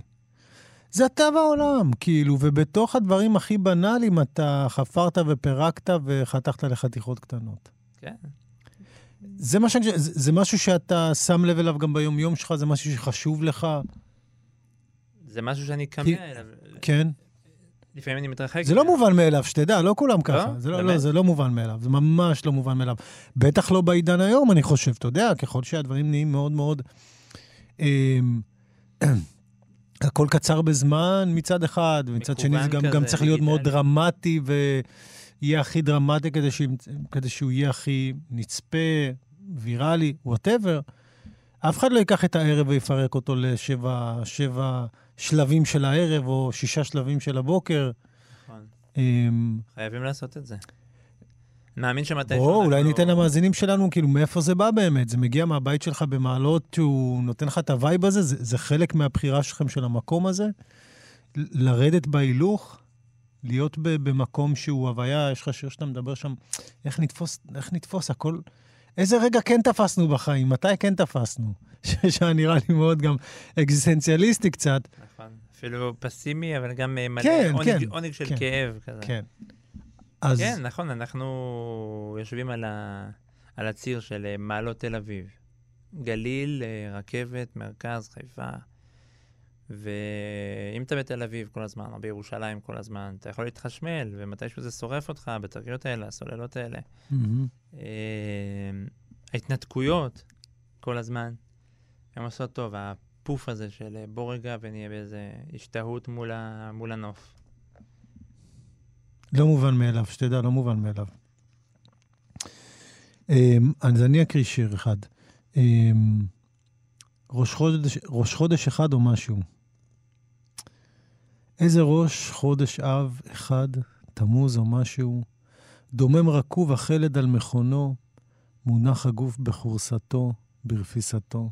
זה אתה והעולם, כאילו, ובתוך הדברים הכי בנאליים אתה חפרת ופירקת וחתכת לחתיכות קטנות. כן. זה, מה שאני, זה, זה משהו שאתה שם לב אליו גם ביום-יום שלך? זה משהו שחשוב לך? זה משהו שאני קמע אליו. כן. לפעמים אני מתרחק. זה לא מובן מאליו, שתדע, לא כולם ככה. לא? זה לא, לא, זה לא מובן מאליו, זה ממש לא מובן מאליו. בטח לא בעידן היום, אני חושב. אתה יודע, ככל שהדברים נהיים מאוד מאוד... אה, הכל קצר בזמן מצד אחד, ומצד שני זה גם, גם צריך להיות מאוד דרמטי, ויהיה הכי דרמטי כדי, ש... כדי שהוא יהיה הכי נצפה, ויראלי, וואטאבר. אף אחד לא ייקח את הערב ויפרק אותו לשבע שבע שלבים של הערב, או שישה שלבים של הבוקר. נכון. אמ, חייבים לעשות את זה. מאמין שמתי... או, אולי ניתן למאזינים שלנו, כאילו, מאיפה זה בא באמת? זה מגיע מהבית שלך במעלות, שהוא נותן לך את ה vibe הזה? זה, זה חלק מהבחירה שלכם של המקום הזה? לרדת בהילוך? להיות במקום שהוא הוויה, יש לך שיר שאתה מדבר שם, איך נתפוס, איך נתפוס, הכל... איזה רגע כן תפסנו בחיים? מתי כן תפסנו? שהיה נראה לי מאוד גם אקזיסטנציאליסטי קצת. נכון, אפילו פסימי, אבל גם מלא כן, עונג, כן, עונג של כן, כאב כזה. כן. אז... כן, נכון, אנחנו יושבים על, ה... על הציר של אה, מעלות תל אביב. גליל, אה, רכבת, מרכז, חיפה. ואם אתה בתל אביב כל הזמן, או בירושלים כל הזמן, אתה יכול להתחשמל, ומתישהו זה שורף אותך, הבטריות האלה, הסוללות האלה. Mm-hmm. ההתנתקויות כל הזמן, הן עושות טוב. הפוף הזה של בוא רגע ונהיה באיזה השתהות מול, ה... מול הנוף. לא מובן מאליו, שתדע, לא מובן מאליו. אמ, אז אני אקריא שיר אחד. אמ, ראש חודש, ראש חודש אחד או משהו. איזה ראש חודש אב אחד, תמוז או משהו, דומם רקוב החלד על מכונו, מונח הגוף בכורסתו, ברפיסתו.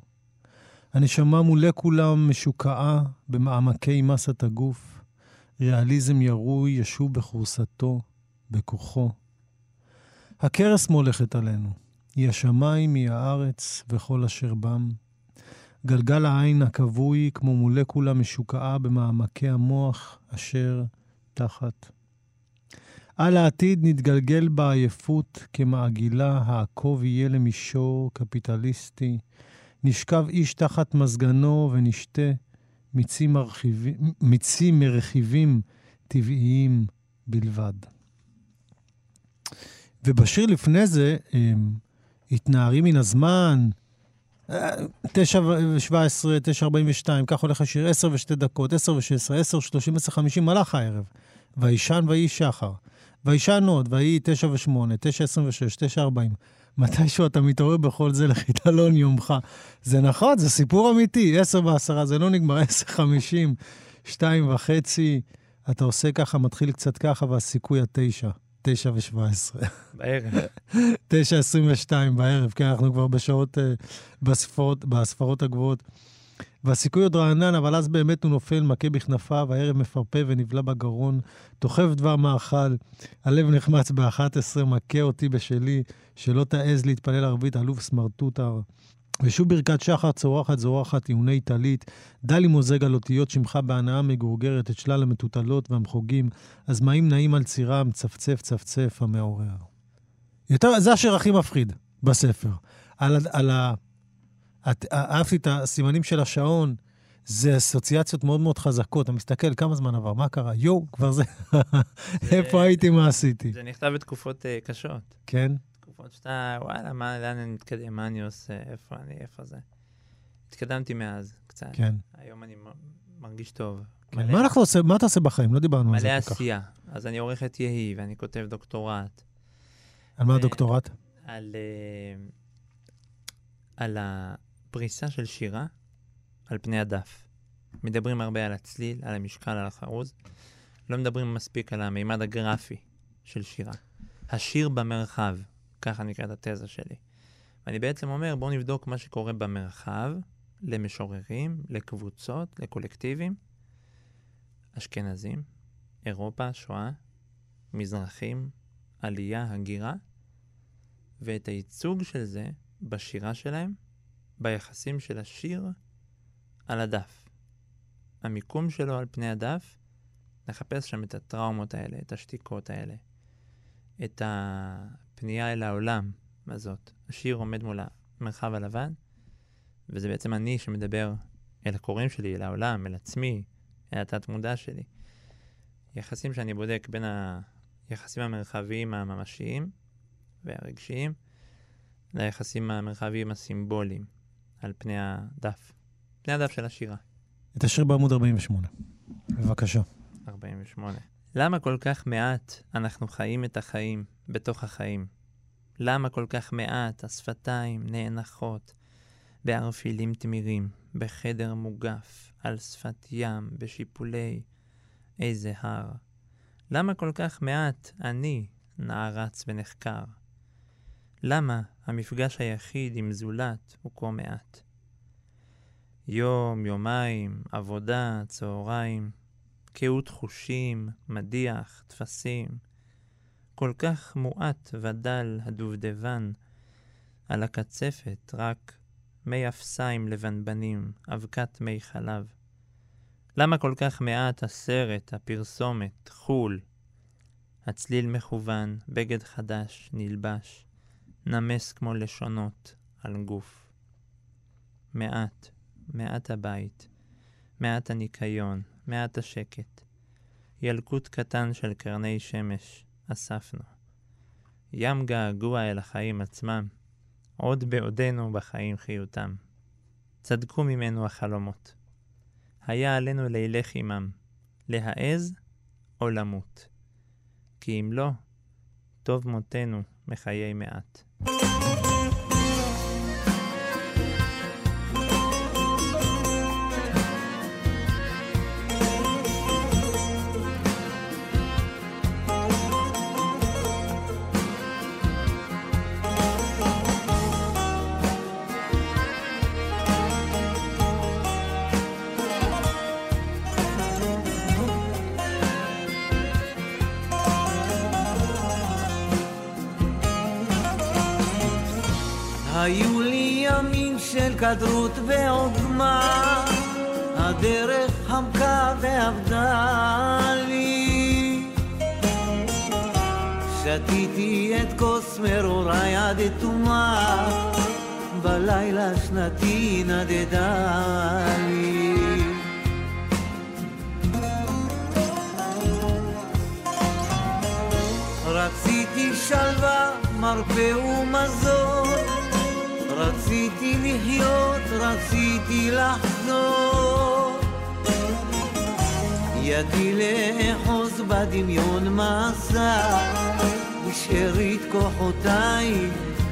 הנשמה מולקולה משוקעה במעמקי מסת הגוף, ריאליזם ירוי ישוב בכורסתו, בכוחו. הכרס מולכת עלינו, היא השמיים, היא הארץ וכל אשר בם. גלגל העין הכבוי כמו מולקולה משוקעה במעמקי המוח אשר תחת. על העתיד נתגלגל בעייפות כמעגילה, העקוב יהיה למישור קפיטליסטי. נשכב איש תחת מזגנו ונשתה מיצים, מרחיבים, מיצים מרכיבים טבעיים בלבד. ובשיר לפני זה, התנערי מן הזמן, 9 ו-17, 9 42, כך הולך השיר, 10 ו-2 דקות, 10 ו-16, 10 ו-30, 10 ו-50, מלאך הערב. וישן ויהי שחר. וישן עוד, ויהי 9 ו-8, 9 26, 9 40. מתישהו אתה מתעורר בכל זה לחידלון יומך. זה נכון, זה סיפור אמיתי, 10 ו-10, זה לא נגמר, 10 50, 2 וחצי, אתה עושה ככה, מתחיל קצת ככה, והסיכוי התשע, 9 ו-17. בערב. 9 22 בערב, כן, אנחנו כבר בשעות, uh, בספרות, בספרות הגבוהות. והסיכוי עוד רענן, אבל אז באמת הוא נופל, מכה בכנפיו, הערב מפרפה ונבלע בגרון, דוחף דבר מאכל, הלב נחמץ ב-11, מכה אותי בשלי, שלא תעז להתפלל ערבית, אלוף סמרטוטר. ושוב ברכת שחר צורחת זורחת עיוני טלית, דלי מוזג על אותיות שמך בהנאה מגורגרת את שלל המטוטלות והמחוגים, הזמאים נעים על צירם, צפצף צפצף המעורר. יותר, זה השיר הכי מפחיד בספר. על, על ה... את- אהבתי את הסימנים של השעון, זה אסוציאציות מאוד מאוד חזקות. אתה מסתכל, כמה זמן עבר, מה קרה? יואו, כבר זה... איפה הייתי, מה עשיתי? זה נכתב בתקופות אה, קשות. כן? תקופות שאתה, וואלה, מה, לאן אני מתקדם, מה אני עושה, איפה אני, איפה זה. התקדמתי מאז, קצת. כן. היום אני מרגיש טוב. כן. מלא- מה אנחנו עושים? מה אתה עושה בחיים? לא דיברנו על זה מלא כל כך. עשייה. אז אני עורך את יהי, ואני כותב דוקטורט על מה אה, הדוקטורט? על, אה, על הפריסה של שירה על פני הדף. מדברים הרבה על הצליל, על המשקל, על החרוז. לא מדברים מספיק על המימד הגרפי של שירה. השיר במרחב, ככה נקראת התזה שלי. ואני בעצם אומר, בואו נבדוק מה שקורה במרחב, למשוררים, לקבוצות, לקולקטיבים, אשכנזים, אירופה, שואה, מזרחים, עלייה, הגירה, ואת הייצוג של זה בשירה שלהם, ביחסים של השיר על הדף. המיקום שלו על פני הדף, נחפש שם את הטראומות האלה, את השתיקות האלה, את הפנייה אל העולם הזאת. השיר עומד מול המרחב הלבן, וזה בעצם אני שמדבר אל הקוראים שלי, אל העולם, אל עצמי, אל התת-מודע שלי. יחסים שאני בודק בין היחסים המרחביים הממשיים והרגשיים ליחסים המרחביים הסימבוליים על פני הדף. פני הדף של השירה. את השיר בעמוד 48. בבקשה. 48. למה כל כך מעט אנחנו חיים את החיים בתוך החיים? למה כל כך מעט השפתיים נאנחות בערפילים תמירים, בחדר מוגף, על שפת ים, בשיפולי איזה הר? למה כל כך מעט אני נערץ ונחקר? למה המפגש היחיד עם זולת הוא כה מעט? יום, יומיים, עבודה, צהריים, קהות חושים, מדיח, טפסים. כל כך מועט ודל הדובדבן, על הקצפת רק מי אפסיים לבנבנים, אבקת מי חלב. למה כל כך מעט הסרט, הפרסומת, חול? הצליל מכוון, בגד חדש, נלבש, נמס כמו לשונות על גוף. מעט, מעט הבית, מעט הניקיון, מעט השקט. ילקוט קטן של קרני שמש אספנו. ים געגוע אל החיים עצמם, עוד בעודנו בחיים חיותם. צדקו ממנו החלומות. היה עלינו לילך עמם, להעז או למות. כי אם לא, טוב מותנו מחיי מעט. של כדרות ועוגמה, הדרך חמקה ועבדה לי. שתיתי את כוס מרורי עד אטומה, בלילה שנתי נדדה לי. רציתי שלווה, מרפא ומזון, רציתי לחיות, רציתי לחזור. ידי לאחוז בדמיון מסע, בשארית כוחותיי,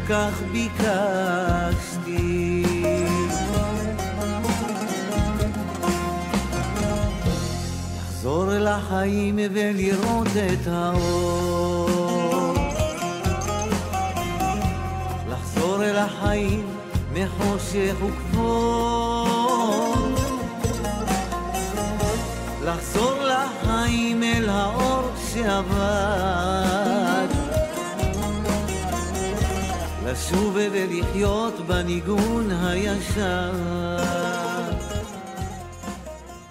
כך ביקשתי. לחזור אל החיים ולראות את האור. לחזור אל החיים מחושך וכבוד. לחזור לחיים אל האור שעבד. לשוב ולחיות בניגון הישר.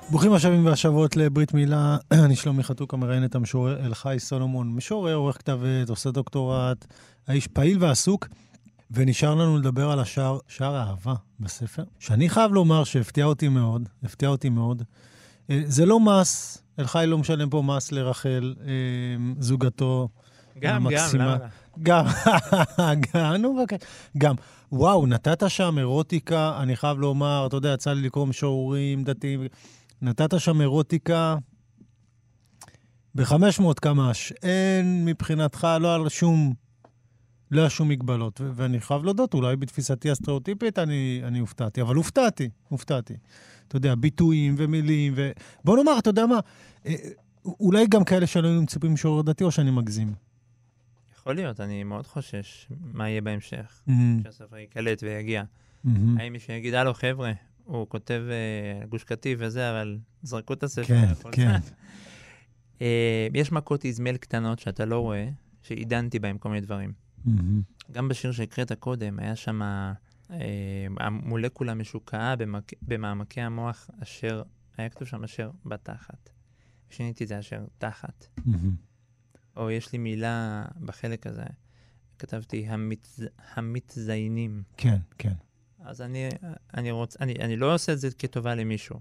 ברוכים השבים והשבות לברית מילה. אני שלומי חתוקה, מראיין את המשורר אלחי סולומון. משורר, עורך כתב עת, עושה דוקטורט, האיש פעיל ועסוק. ונשאר לנו לדבר על השער, שער האהבה בספר, שאני חייב לומר שהפתיע אותי מאוד, הפתיע אותי מאוד. אה, זה לא מס, אלחי לא משלם פה מס לרחל, אה, זוגתו גם, גם, המקסימה. למה? לא? גם, גם, נו, רק, גם. וואו, נתת שם אירוטיקה, אני חייב לומר, אתה יודע, יצא לי לקרוא משוררים דתיים, נתת שם אירוטיקה ב-500 קמ"ש. אין מבחינתך, לא על שום, לא היה שום מגבלות. ו- ואני חייב להודות, אולי בתפיסתי הסטריאוטיפית אני, אני הופתעתי, אבל הופתעתי, הופתעתי. אתה יודע, ביטויים ומילים, ו... בוא נאמר, אתה יודע מה, אה, אולי גם כאלה שלא היו מצפים משורר דתי, או שאני מגזים. יכול להיות, אני מאוד חושש מה יהיה בהמשך, מהמם, כשהספר ייקלט ויגיע. מהמם. האם מישהו יגיד, הלו, חבר'ה, הוא כותב אה, גוש קטיף וזה, אבל זרקו את הספר. כן, כן. אה, יש מכות איזמל קטנות שאתה לא רואה, שעידנתי בהם כל מיני דברים. מהמם. גם בשיר שהקראת קודם, היה שם אה, המולקולה משוקעה במק... במעמקי המוח אשר, היה כתוב שם אשר בתחת. שיניתי את זה אשר תחת. מהמם. או יש לי מילה בחלק הזה, כתבתי המצ... המתזיינים. כן, כן. אז אני, אני, רוצ... אני, אני לא עושה את זה כטובה למישהו.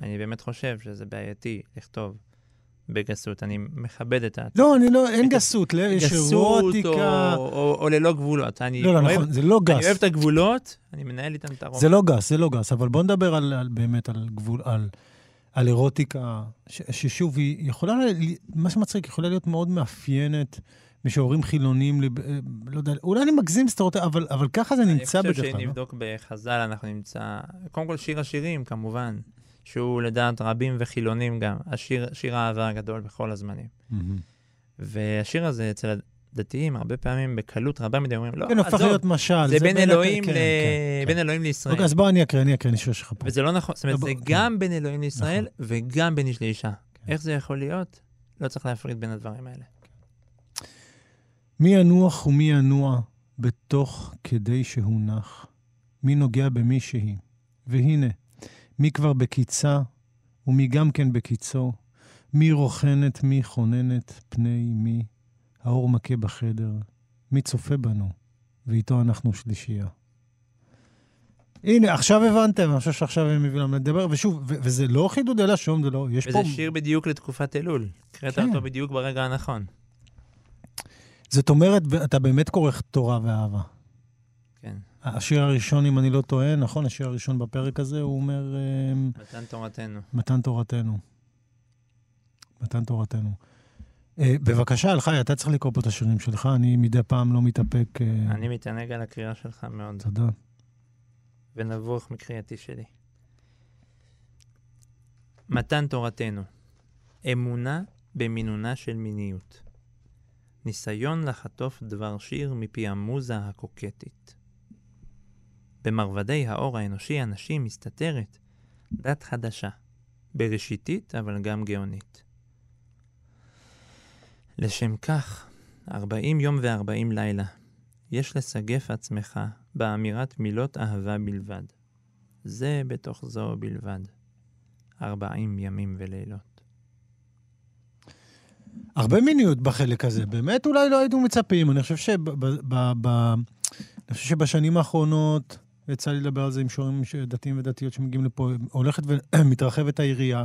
אני באמת חושב שזה בעייתי לכתוב בגסות. אני מכבד את ה... לא, אני לא, אין גסות, לא, יש גסות אירוטיקה. או, או, ללא גבולות. אני לא, לא, נכון, זה לא אני אוהב גס. את הגבולות, אני מנהל איתם את הרומן. זה לא גס, זה לא גס, אבל בוא נדבר באמת על גבול, על, על אירוטיקה, ששוב, היא יכולה, מה שמצחיק, יכולה להיות מאוד מאפיינת משוררים חילונים, אה, לא יודע, אולי אני מגזים סטריאוטיפ, אבל, אבל ככה זה נמצא אני בדרך חושב כלל. שאם לא? נבדוק בחז"ל, אנחנו נמצא... קודם כל, שיר השירים, כמובן, שהוא לדעת רבים וחילונים גם, השיר, שיר האהבה הגדול בכל הזמנים. והשיר הזה אצל הדתיים, הרבה פעמים בקלות רבה מדי אומרים, לא, כן, עזוב, להיות משל. זה בין אלוהים כן, ל- כן, בין כן. אלוהים לישראל. אוקיי, אז בוא אני אקריא, אני אקריא, אני שואל שלך פה. וזה לא נכון, זאת אומרת, לא, זה גם בין אלוהים לישראל נכון. וגם בין איש לאישה. כן. איך זה יכול להיות? לא צריך להפריד בין הדברים האלה. מי ינוח ומי ינוע בתוך כדי שהונח? מי נוגע במי שהיא? והנה, מי כבר בקיצה ומי גם כן בקיצו? מי רוכנת, מי חוננת פני מי? האור מכה בחדר, מי צופה בנו? ואיתו אנחנו שלישייה. הנה, עכשיו הבנתם, אני חושב שעכשיו הם מביאים לנו לדבר, ושוב, ו- וזה לא חידודי לשון, זה לא, יש פה... וזה שיר בדיוק לתקופת אלול. הקראת כן. אותו בדיוק ברגע הנכון. זאת אומרת, אתה באמת כורך תורה ואהבה. כן. השיר הראשון, אם אני לא טועה, נכון, השיר הראשון בפרק הזה, הוא אומר, אה, מתן תורתנו. מתן תורתנו. מתן תורתנו. אה, בבקשה, אלחי, אתה צריך לקרוא פה את השירים שלך, אני מדי פעם לא מתאפק. אה, אני מתענג על הקריאה שלך מאוד, תודה. ונבוך מקריאתי שלי. מתן תורתנו, אמונה במינונה של מיניות. ניסיון לחטוף דבר שיר מפי המוזה הקוקטית. במרבדי האור האנושי הנשי מסתתרת דת חדשה, בראשיתית אבל גם גאונית. לשם כך, ארבעים יום וארבעים לילה, יש לסגף עצמך באמירת מילות אהבה בלבד. זה בתוך זו בלבד. ארבעים ימים ולילות. הרבה מיניות בחלק הזה, באמת אולי לא היינו מצפים. אני חושב, שב, ב, ב, ב, אני חושב שבשנים האחרונות, יצא לי לדבר על זה עם שורים דתיים ודתיות שמגיעים לפה, הולכת ומתרחבת היריעה.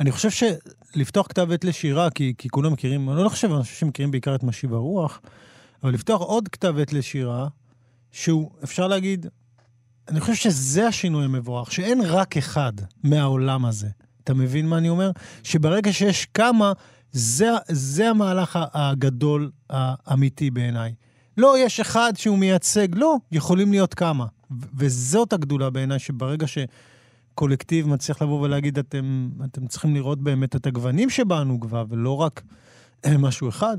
אני חושב שלפתוח כתב עת לשירה, כי, כי כולם מכירים, אני לא חושב, אני חושב שמכירים בעיקר את משיב הרוח, אבל לפתוח עוד כתב עת לשירה, שהוא, אפשר להגיד, אני חושב שזה השינוי המבורך, שאין רק אחד מהעולם הזה. אתה מבין מה אני אומר? שברגע שיש כמה, זה, זה המהלך הגדול האמיתי בעיניי. לא, יש אחד שהוא מייצג, לא, יכולים להיות כמה. וזאת הגדולה בעיניי, שברגע שקולקטיב מצליח לבוא ולהגיד, אתם, אתם צריכים לראות באמת את הגוונים שבאנו כבר, ולא רק אה, משהו אחד,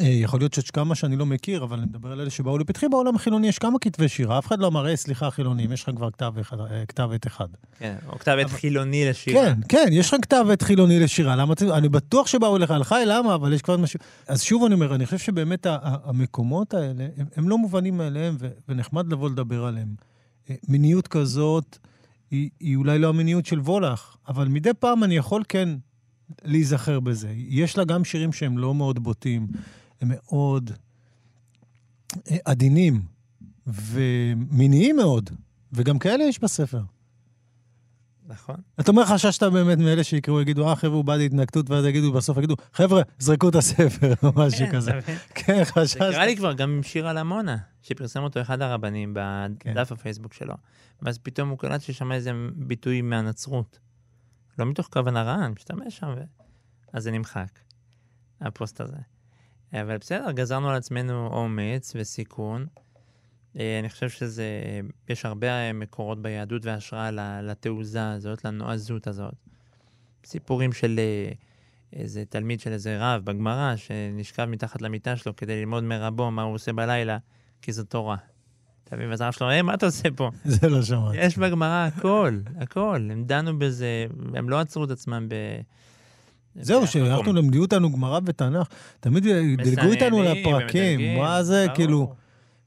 יכול להיות שיש כמה שאני לא מכיר, אבל אני מדבר על אלה שבאו לפתחי, בעולם החילוני יש כמה כתבי שירה, אף אחד לא אמר, סליחה, חילונים, יש לך כבר כתב אה, כתב עת אחד. כן, או כתב עת חילוני לשירה. כן, כן, יש לך כתב עת חילוני לשירה, למה. אני בטוח שבאו אליך, לך למה, אבל יש כבר משהו... אז שוב אני אומר, אני חושב שבאמת המקומות האלה, הם, הם לא מובנים מאליהם, ונחמד לבוא לדבר עליהם. אה, מיניות כזאת, היא, היא אולי לא המיניות של וולך, אבל מדי פעם אני יכול כן להיזכר בזה. יש לה גם שירים שהם לא מאוד בוטים, הם מאוד אה, עדינים ומיניים מאוד, וגם כאלה יש בספר. נכון. אתה אומר, חששת באמת מאלה שיקראו, יגידו, אה, חבר'ה, הוא בא להתנגדות, ואז יגידו, בסוף יגידו, חבר'ה, זרקו את הספר, או משהו כן, כזה. כן, זה חששת. קרה לי כבר גם עם שיר על עמונה, שפרסם אותו אחד הרבנים כן. בדף הפייסבוק שלו. ואז פתאום הוא קלט ששם איזה ביטוי מהנצרות. לא מתוך כוונה רעה, אני משתמש שם, ו... אז זה נמחק, הפוסט הזה. אבל בסדר, גזרנו על עצמנו אומץ וסיכון. אה, אני חושב שזה, יש הרבה מקורות ביהדות והשראה לתעוזה הזאת, לנועזות הזאת. סיפורים של אה, איזה תלמיד של איזה רב בגמרא, שנשכב מתחת למיטה שלו כדי ללמוד מרבו מה הוא עושה בלילה, כי זו תורה. ואז הרב שלו, היי, מה אתה עושה פה? זה לא שמעתי. יש בגמרא הכל, הכל. הם דנו בזה, הם לא עצרו את עצמם ב... זהו, שאנחנו. למדו אותנו גמרא ותנ"ך, תמיד דילגו איתנו ומדלגים, מה זה. כאילו...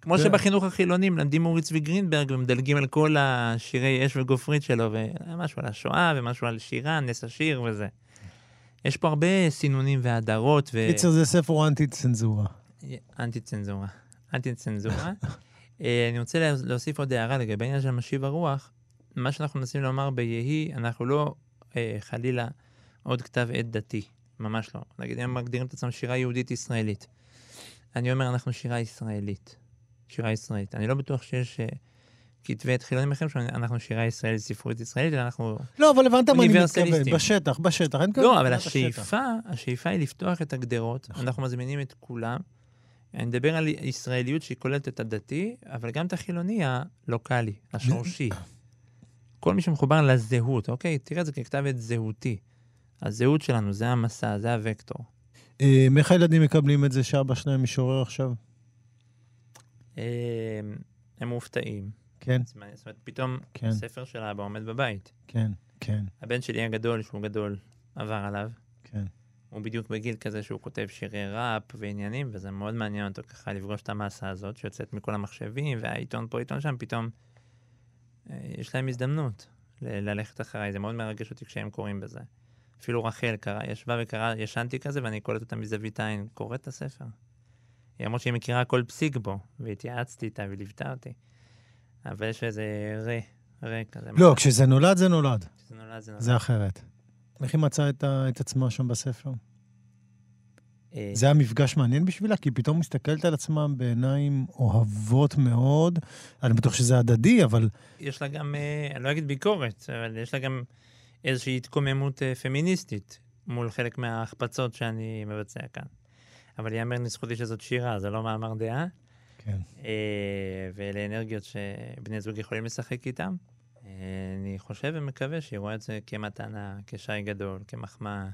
כמו. שבחינוך החילוני מלמדים אורי צבי גרינברג ומדלגים על כל השירי אש וגופרית שלו, ומשהו על השואה ומשהו על שירה, נס השיר וזה. יש פה הרבה סינונים והדרות ו... קיצר, זה ספר אנטי צנזורה. אנטי צנזורה. אנטי צנזורה. אה, אני רוצה לה- להוסיף עוד הערה לגבי העניין של משיב הרוח. מה שאנחנו מנסים לומר ביהי, אנחנו לא אה, חלילה עוד כתב עת דתי, ממש לא. נגיד, הם מגדירים את עצמם שירה יהודית ישראלית. אני אומר, אנחנו שירה ישראלית. שירה ישראלית. אני לא בטוח שיש אה, כתבי עת חילונים אחרים שאנחנו שירה ישראלית, ספרות ישראלית, אלא אנחנו... לא, אבל הבנת מה אני מתכוון, אוניברסליסטים. בשטח, בשטח. לא, אבל. השאיפה, השאיפה היא לפתוח את הגדרות. אנחנו מזמינים את כולם. אני מדבר על ישראליות שהיא כוללת את הדתי, אבל גם את החילוני הלוקאלי, השורשי. כל מי שמחובר לזהות, אוקיי? תראה את זה ככתב עת זהותי. הזהות שלנו, זה המסע, זה הוקטור. אה, איך הילדים מקבלים את זה שאבא שלהם משורר עכשיו? אה, הם מופתעים. כן, זאת אומרת, פתאום כן. הספר של האבא עומד בבית. כן, כן, הבן שלי הגדול, שהוא גדול, עבר עליו. כן. הוא בדיוק בגיל כזה שהוא כותב שירי ראפ ועניינים, וזה מאוד מעניין אותו ככה לפגוש את המסה הזאת שיוצאת מכל המחשבים, והעיתון פה, עיתון שם, פתאום אה, יש להם הזדמנות ללכת אחריי. זה מאוד מרגש אותי כשהם קוראים בזה. אפילו רחל קרא, ישבה וקראה, ישנתי כזה, ואני קולט אותה מזווית העין, קוראת את הספר. היא אמרת שהיא מכירה כל פסיק בו, והתייעצתי איתה וליוותה אותי. אבל יש איזה רה, רה כזה. לא, כשזה נולד, זה נולד. כשזה נולד, זה נולד. זה אחרת. איך היא מצאה את ה- את עצמה שם בספר? אה, זה היה מפגש מעניין בשבילה, כי היא פתאום מסתכלת על עצמה בעיניים אוהבות מאוד. אני בטוח שזה הדדי, אבל יש לה גם, אה, אני לא אגיד ביקורת, אבל יש לה גם איזושהי התקוממות אה, פמיניסטית מול חלק מההחפצות שאני מבצע כאן. אבל ייאמר לזכותי שזאת שירה, זה לא מאמר דעה, כן. ואלה אנרגיות שבני זוג יכולים לשחק איתם. אה, אני חושב ומקווה שהיא רואה את זה כמתנה, כשי גדול, כמחמאה.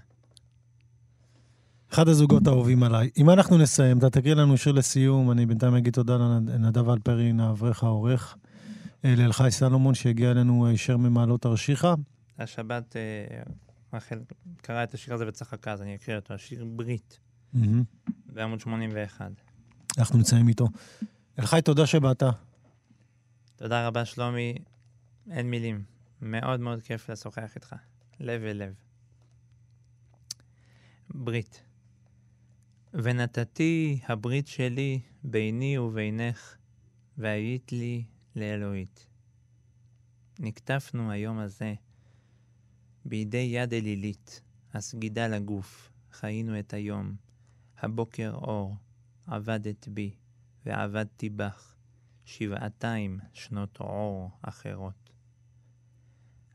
אחד הזוגות האהובים עליי. אם אנחנו נסיים, אתה תקריא לנו שיר לסיום, אני בינתיים אגיד תודה לנדב אלפרין, האברך העורך, אה, לאלחי סלומון, שהגיע אלינו הישר ממעלות תרשיחא. השבת, אה, רחל קראה את השיר הזה וצחקה, אז אני אקריא אותו, השיר ברית. בעמוד 81. אנחנו נסיים איתו. אלחי, תודה שבאת. תודה רבה, שלומי. אין מילים. מאוד מאוד כיף לשוחח איתך. לב אל לב. ברית. ונתתי הברית שלי ביני ובינך, והיית לי לאלוהית. נקטפנו היום הזה בידי יד אלילית, הסגידה לגוף, חיינו את היום. הבוקר אור, עבדת בי, ועבדתי בך. שבעתיים שנות עור אחרות.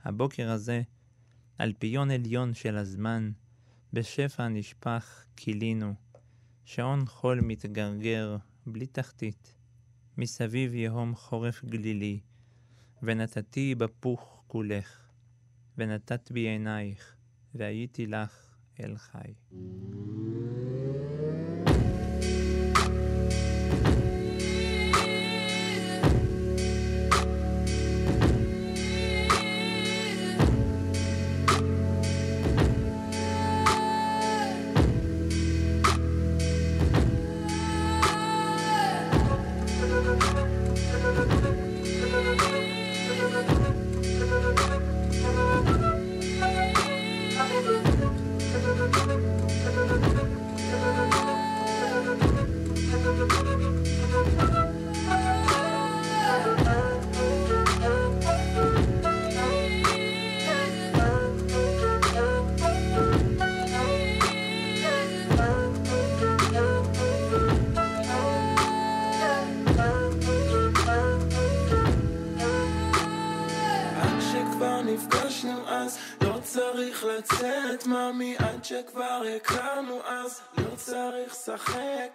הבוקר הזה, אלפיון עליון של הזמן, בשפע נשפך כילינו, שעון חול מתגרגר בלי תחתית, מסביב יהום חורף גלילי, ונתתי בפוך כולך, ונתת בי עינייך, והייתי לך אל חי.